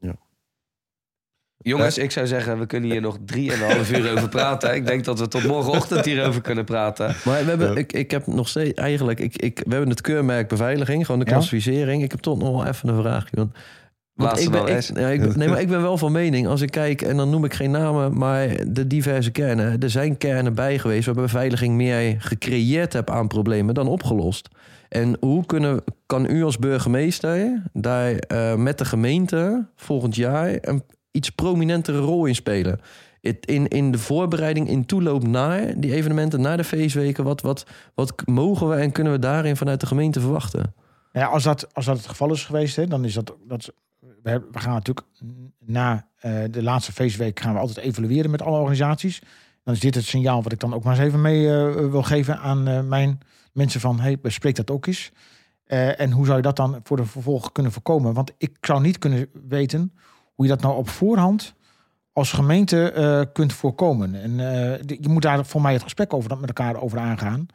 Jongens, ik zou zeggen, we kunnen hier nog drieënhalf uur over praten. Ik denk dat we tot morgenochtend hierover kunnen praten. Maar we hebben, ik, ik heb nog steeds eigenlijk, ik, ik, we hebben het keurmerk beveiliging, gewoon de Ja. klassificering. Ik heb toch nog wel even een vraag. Want, ik ben, ik, ja, ik, nee, maar ik ben wel van mening, als ik kijk, en dan noem ik geen namen, maar de diverse kernen. Er zijn kernen bij geweest waar beveiliging meer gecreëerd hebt aan problemen dan opgelost. En hoe kunnen, kan u als burgemeester daar eh, met de gemeente volgend jaar een iets prominentere rol in spelen? In, in de voorbereiding, in toeloop naar die evenementen, naar de feestweken, wat, wat, wat mogen we en kunnen we daarin vanuit de gemeente verwachten? Ja, als dat, als dat het geval is geweest, hè, dan is dat. dat we, gaan natuurlijk na eh, de laatste feestweek gaan we altijd evalueren met alle organisaties. Dan is dit het signaal wat ik dan ook maar eens even mee eh, wil geven aan eh, mijn mensen van hey, bespreek dat ook eens. En hoe zou je dat dan voor de vervolg kunnen voorkomen? Want ik zou niet kunnen weten hoe je dat nou op voorhand als gemeente eh, kunt voorkomen. En eh, je moet daar voor mij het gesprek over met elkaar over aangaan.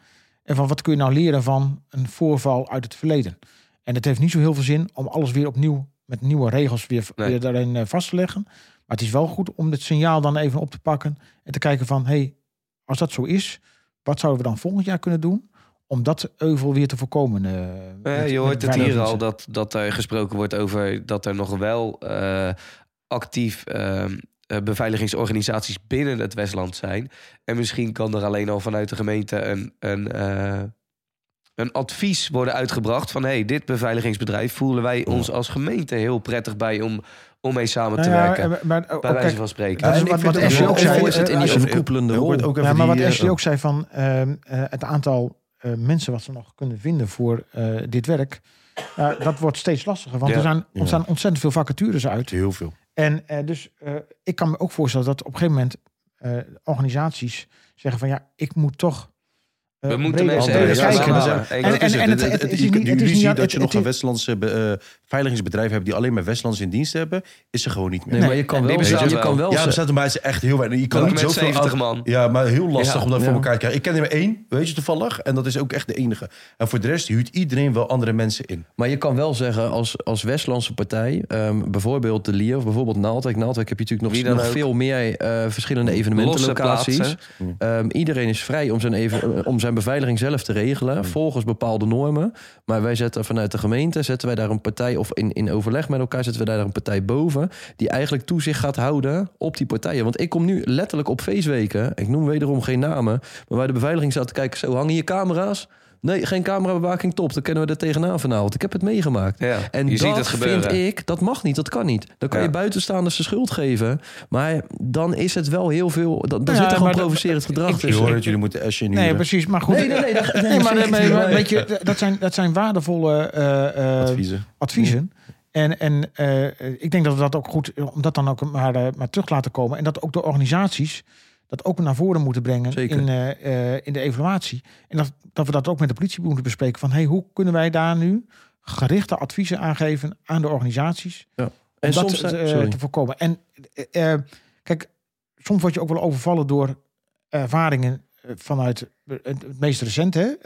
En van wat kun je nou leren van een voorval uit het verleden? En het heeft niet zo heel veel zin om alles weer opnieuw met nieuwe regels weer, Nee. weer daarin eh, vast te leggen. Maar het is wel goed om het signaal dan even op te pakken en te kijken van, hey, als dat zo is, wat zouden we dan volgend jaar kunnen doen om dat euvel weer te voorkomen? eh, Eh, met- je hoort het hier al dat, dat er gesproken wordt over dat er nog wel eh, actief eh, eh, beveiligingsorganisaties binnen het Westland zijn. En misschien kan er alleen al vanuit de gemeente een, een, eh, een advies worden uitgebracht van hey, dit beveiligingsbedrijf voelen wij ons als gemeente heel prettig bij om, om mee samen te Nou ja, werken. maar, bij oh, wijze kijk, van spreken. Ik wat, wat Ashley ook zei. is het in die overkoepelende rol? Ook even Ja, maar wat Ashley ook zei van ehm, eh, het aantal eh, mensen wat ze nog kunnen vinden voor eh, dit werk. eh, dat wordt steeds lastiger. Want Ja. er zijn, Ja. ontstaan ontzettend veel vacatures uit. Heel veel. En eh, dus eh, ik kan me ook voorstellen dat op een gegeven moment eh, organisaties zeggen van ja, ik moet toch. We moeten mensen kijken. En- En en- Dat is en het. het- Het- het het- is je- niet- dat je nog het- een Westlandse be- eh, veiligingsbedrijf hebt die alleen maar Westlandse in dienst hebben, is er gewoon niet meer. Nee, maar je kan wel, je kan wel Ja, er staat bij ze echt heel weinig. Je kan Ook niet met zoveel 70 aan- man. Ja, maar heel lastig Ja. om dat voor elkaar te krijgen. Ik ken er maar één, weet je toevallig. En dat is ook echt de enige. En voor de rest huurt iedereen wel andere mensen in. Maar je kan wel zeggen, als, als Westlandse partij, ehm, bijvoorbeeld de Lier of bijvoorbeeld Naaldwijk. Naaldwijk heb je natuurlijk nog, veel meer eh, verschillende evenementenlocaties. Ehm, iedereen is vrij om zijn, even, om zijn beveiliging zelf te regelen, volgens bepaalde normen. Maar wij zetten vanuit de gemeente, zetten wij daar een partij, of in, in overleg met elkaar, zetten we daar een partij boven, die eigenlijk toezicht gaat houden op die partijen. Want ik kom nu letterlijk op feestweken, ik noem wederom geen namen, maar waar de beveiliging zat te kijken, zo hangen hier camera's? Nee, geen camerabewaking, top. Dan kennen we er tegenaan vanavond. Ik heb het meegemaakt. Ja, En je dat ziet het gebeuren. vind ik, dat mag niet, dat kan niet. Dan kan Ja. je buitenstaanders de schuld geven. Maar dan is het wel heel veel... Dan, dan Ja, zit er gewoon dat- provocerend gedrag Je tussen. hoort het, jullie moeten Asje nu... Nee, precies. Maar goed. Nee, nee, nee, dat- nee, nee, maar, weet je, dat zijn, dat zijn waardevolle eh, eh, Adviezen. adviezen. En, en eh, ik denk dat we dat ook goed, om dat dan ook maar, eh, maar terug laten komen. En dat ook de organisaties dat ook naar voren moeten brengen Zeker. in, eh, eh, in de evaluatie. En dat, dat we dat ook met de politie moeten bespreken. Van hey, hoe kunnen wij daar nu gerichte adviezen aangeven aan de organisaties? Ja. Om En dat soms, te, eh, te voorkomen. En kijk, soms word je ook wel overvallen door ervaringen vanuit het, meest recente.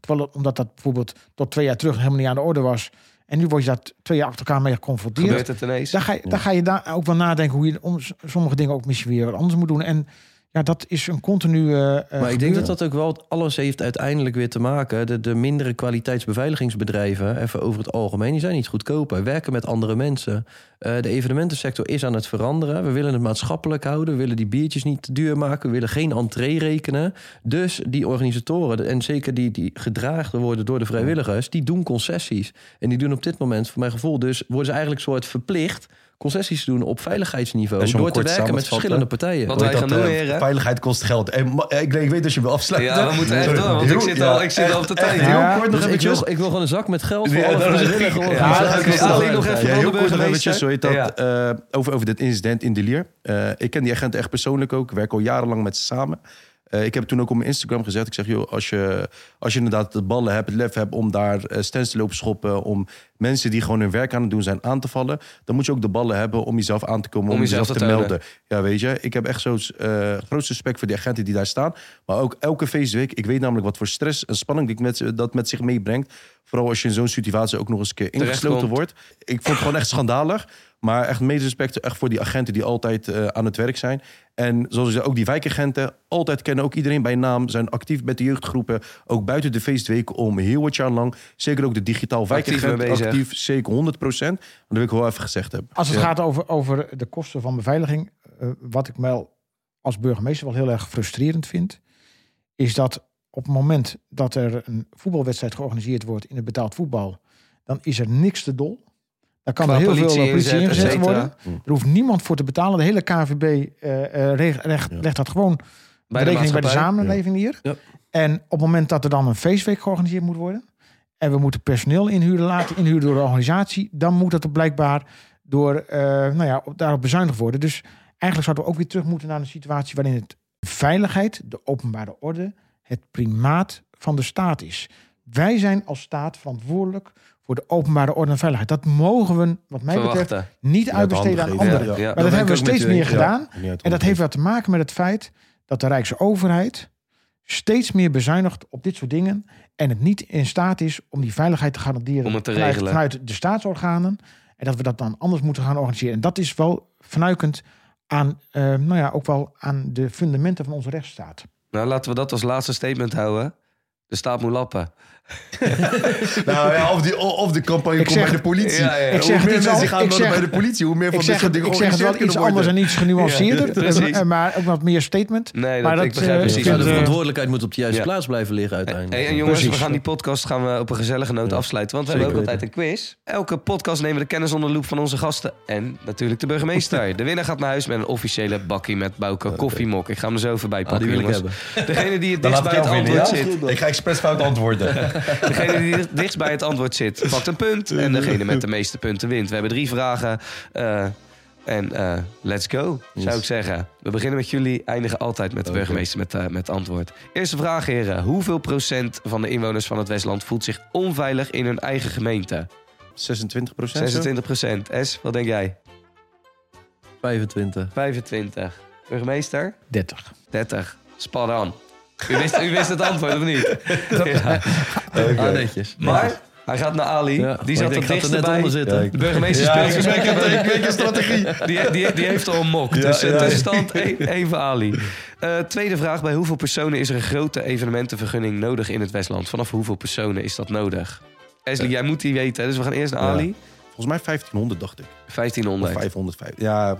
terwijl, omdat dat bijvoorbeeld tot twee jaar terug helemaal niet aan de orde was. En nu word je dat twee jaar achter elkaar mee geconfronteerd. Gebeurt het ineens? Dan ga, je, dan ga je daar ook wel nadenken hoe je om, sommige dingen ook misschien weer wat anders moet doen. En ja, dat is een continue. eh, Maar ik denk dat dat ook wel alles heeft uiteindelijk weer te maken. De, de mindere kwaliteitsbeveiligingsbedrijven, even over het algemeen, die zijn niet goedkoper. Werken met andere mensen. Eh, de evenementensector is aan het veranderen. We willen het maatschappelijk houden. We willen die biertjes niet te duur maken. We willen geen entree rekenen. Dus die organisatoren, en zeker die, die gedragen worden door de vrijwilligers, die doen concessies. En die doen op dit moment, voor mijn gevoel, dus worden ze eigenlijk soort verplicht concessies te doen op veiligheidsniveau. Door te werken met verschillende partijen. Wat wij gaan dat, doen, eh, heren? Veiligheid kost geld. En, ma- ik, ik weet dat je wil afsluiten. Ja, we moeten echt door, want ik zit al- ik zit echt- al op de tijd. Heel Ja, kort nog ik, eventjes. wil, ik wil gewoon een zak met geld voor Ja, alle vrijwillige organisaties. nog even heel kort nog burgemeester. eventjes, zo heet dat, Ja. eh, over, over dit incident in de Lier. Eh, ik ken die agent echt persoonlijk ook. Ik werk al jarenlang met ze samen. Eh, ik heb toen ook op mijn Instagram gezet. Ik zeg, joh, als je, als je inderdaad de ballen hebt, het lef hebt om daar eh stands te lopen schoppen, om mensen die gewoon hun werk aan het doen zijn aan te vallen, dan moet je ook de ballen hebben om jezelf aan te komen, om, Om jezelf jezelf te melden. Ja, weet je, ik heb echt zo'n eh groot respect voor die agenten die daar staan. Maar ook elke feestweek, ik weet namelijk wat voor stress en spanning die met, dat met zich meebrengt. Vooral als je in zo'n situatie ook nog eens een keer ingesloten wordt. Ik vond het gewoon echt schandalig. Maar echt mede respect echt voor die agenten die altijd eh, aan het werk zijn. En zoals je zei, ook die wijkagenten. Altijd kennen ook iedereen bij naam. Zijn actief met de jeugdgroepen. Ook buiten de feestweek om heel wat jaar lang. Zeker ook de digitaal Actief zeker 100 procent. Dat wil ik wel even gezegd hebben. Als het Ja. gaat over, over de kosten van beveiliging, eh, wat ik wel als burgemeester wel heel erg frustrerend vind, is dat op het moment dat er een voetbalwedstrijd georganiseerd wordt in het betaald voetbal, dan is er niks te dol. Dan kan Qua er heel politie veel politie inzet, ingezet worden. Er hoeft niemand voor te betalen. De hele KVB eh, eh, reg- legt dat gewoon Bij de de rekening bij de samenleving hier. Ja. En op het moment dat er dan een feestweek georganiseerd moet worden. En we moeten personeel inhuren, laten inhuren door de organisatie. Dan moet dat er blijkbaar door, eh, nou ja, op- daarop bezuinigd worden. Dus eigenlijk zouden we ook weer terug moeten naar een situatie waarin het veiligheid, de openbare orde, het primaat van de staat is. Wij zijn als staat verantwoordelijk voor de openbare orde en veiligheid. Dat mogen we, wat mij betreft, niet Ja, uitbesteden aan anderen. Ja, ja. Maar dat ben hebben we steeds meer gedaan. En dat heeft wat te maken met het feit dat de Rijkse overheid steeds meer bezuinigt op dit soort dingen. En het niet in staat is om die veiligheid te garanderen Om het te vanuit, regelen. vanuit de staatsorganen. En dat we dat dan anders moeten gaan organiseren. En dat is wel fnuikend aan, eh, nou ja, ook wel aan de fundamenten van onze rechtsstaat. Nou, laten we dat als laatste statement houden. De staat moet lappen. Nou ja, of, die, of de campagne Ik komt zeg- bij de politie. Ja, ja, ja. Ik zeg hoe meer mensen al- gaan ik zeg- bij de politie, hoe meer van Ik dit zeg, soort dingen ik zeg het wel iets anders en iets genuanceerder. Eh, maar ook wat meer statement. Nee, Maar dat, dat, ik begrijp eh, precies. de eh, verantwoordelijkheid moet op de juiste Ja. plaats blijven liggen uiteindelijk. Hey, en jongens, Precies. we gaan die podcast gaan we op een gezellige noot afsluiten. Want we hebben ook altijd een quiz. Elke podcast nemen we de kennis onder de loep van onze gasten. En natuurlijk de burgemeester. De winnaar gaat naar huis met een officiële bakkie met Bouke koffiemok. Ik ga hem er zo voorbij Ah, pakken, die wil ik jongens. hebben. Degene die het dichtst bij het antwoord zit. Ik ga expres fout antwoorden. Degene die het dichtst bij het antwoord zit, pakt een punt. En degene met de meeste punten wint. We hebben drie vragen. eh, en eh, let's go, zou ik zeggen. We beginnen met jullie, eindigen altijd met de burgemeester met, eh, met het antwoord. Eerste vraag, heren. Hoeveel procent van de inwoners van het Westland voelt zich onveilig in hun eigen gemeente? 26 procent. 26 procent. S, wat denk jij? 25. 25. Burgemeester? 30. 30. Spot on. U wist, u wist het antwoord, of niet? Ja. Ah, netjes. Maar hij gaat naar Ali. Ja, die zat er dichtst net bij. onder zitten. De burgemeester Ja, speelt ik weet je strategie. Die, die, die heeft al een mok. Ja, dus eh, ja. tussenstand één één voor Ali. Eh, tweede vraag. Bij hoeveel personen is er een grote evenementenvergunning nodig in het Westland? Vanaf hoeveel personen is dat nodig? Esli, jij moet die weten. Dus we gaan eerst naar Ja. Ali. Volgens mij 1500 dacht ik. Of 1500. 500. vijf- Ja,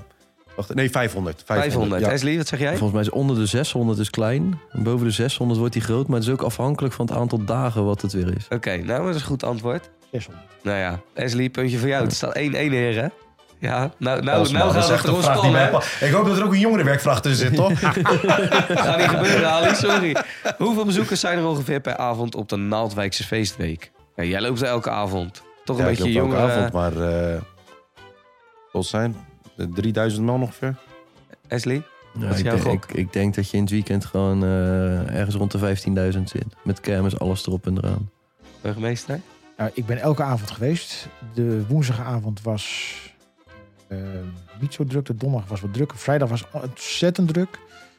wacht, nee 500. 500. Ja. Esli, wat zeg jij? Volgens mij is onder de 600 is klein. En boven de 600 wordt die groot. Maar het is ook afhankelijk van het aantal dagen wat het weer is. Oké, nou dat is een goed antwoord. 600. Nou ja, Esli, puntje voor jou. Het staat 1-1 heren. Ja, nou, nou, Osman, nou gaat is het spannen. pa- Ik hoop dat er ook een jongerenwerkvraag tussen zit, toch? Gaat niet gebeuren, Ali, sorry. Hoeveel bezoekers zijn er ongeveer per avond op de Naaldwijkse feestweek? Ja, jij loopt er elke avond. Toch een Ja, ik beetje jonger. avond, maar... eh wat zijn? 3000 man ongeveer. Ashley? Ja, Wat is ik, jouw denk, gok? ik, ik denk dat je in het weekend gewoon eh, ergens rond de 15.000 zit. Met kermis, alles erop en eraan. Burgemeester? Nou, ik ben elke avond geweest. De woensdagavond was eh, niet zo druk. De donderdag was wat druk. Vrijdag was ontzettend druk.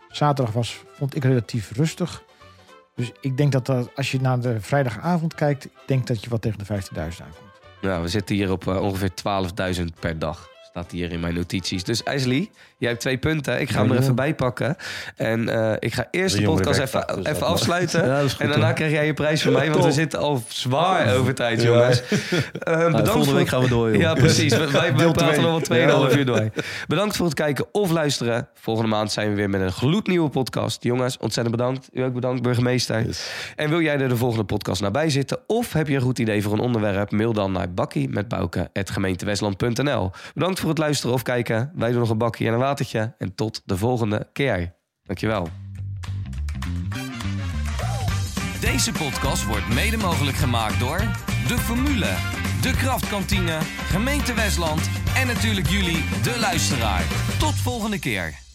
Zaterdag was, vond ik relatief rustig. Dus ik denk dat, dat als je naar de vrijdagavond kijkt, ik denk dat je wat tegen de 15.000 aankomt. Nou, we zitten hier op eh, ongeveer 12.000 per dag. Staat hier in mijn notities. Dus IJsli, jij hebt twee punten. Ik ga hem er even bij pakken. En eh, ik ga eerst de podcast even, dus even afsluiten. Ja, goed, en daarna hoor. krijg jij je prijs van mij. Want we zitten al zwaar over tijd, Ja. jongens. Eh, bedankt volgende voor- week gaan we door. Ja, precies. Wij, praten nog wel 2,5 Ja. uur door. Bedankt voor het kijken of luisteren. Volgende maand zijn we weer met een gloednieuwe podcast. Jongens, ontzettend bedankt. U ook bedankt, burgemeester. En wil jij er de volgende podcast nabij zitten? Of heb je een goed idee voor een onderwerp? Mail dan naar bakkie met gemeentewestland.nl. Bedankt voor het luisteren of kijken. Wij doen nog een bakje en een watertje. En tot de volgende keer. Dankjewel. Deze podcast wordt mede mogelijk gemaakt door De Formule, De Kraftkantine, Gemeente Westland en natuurlijk jullie, de luisteraar. Tot volgende keer.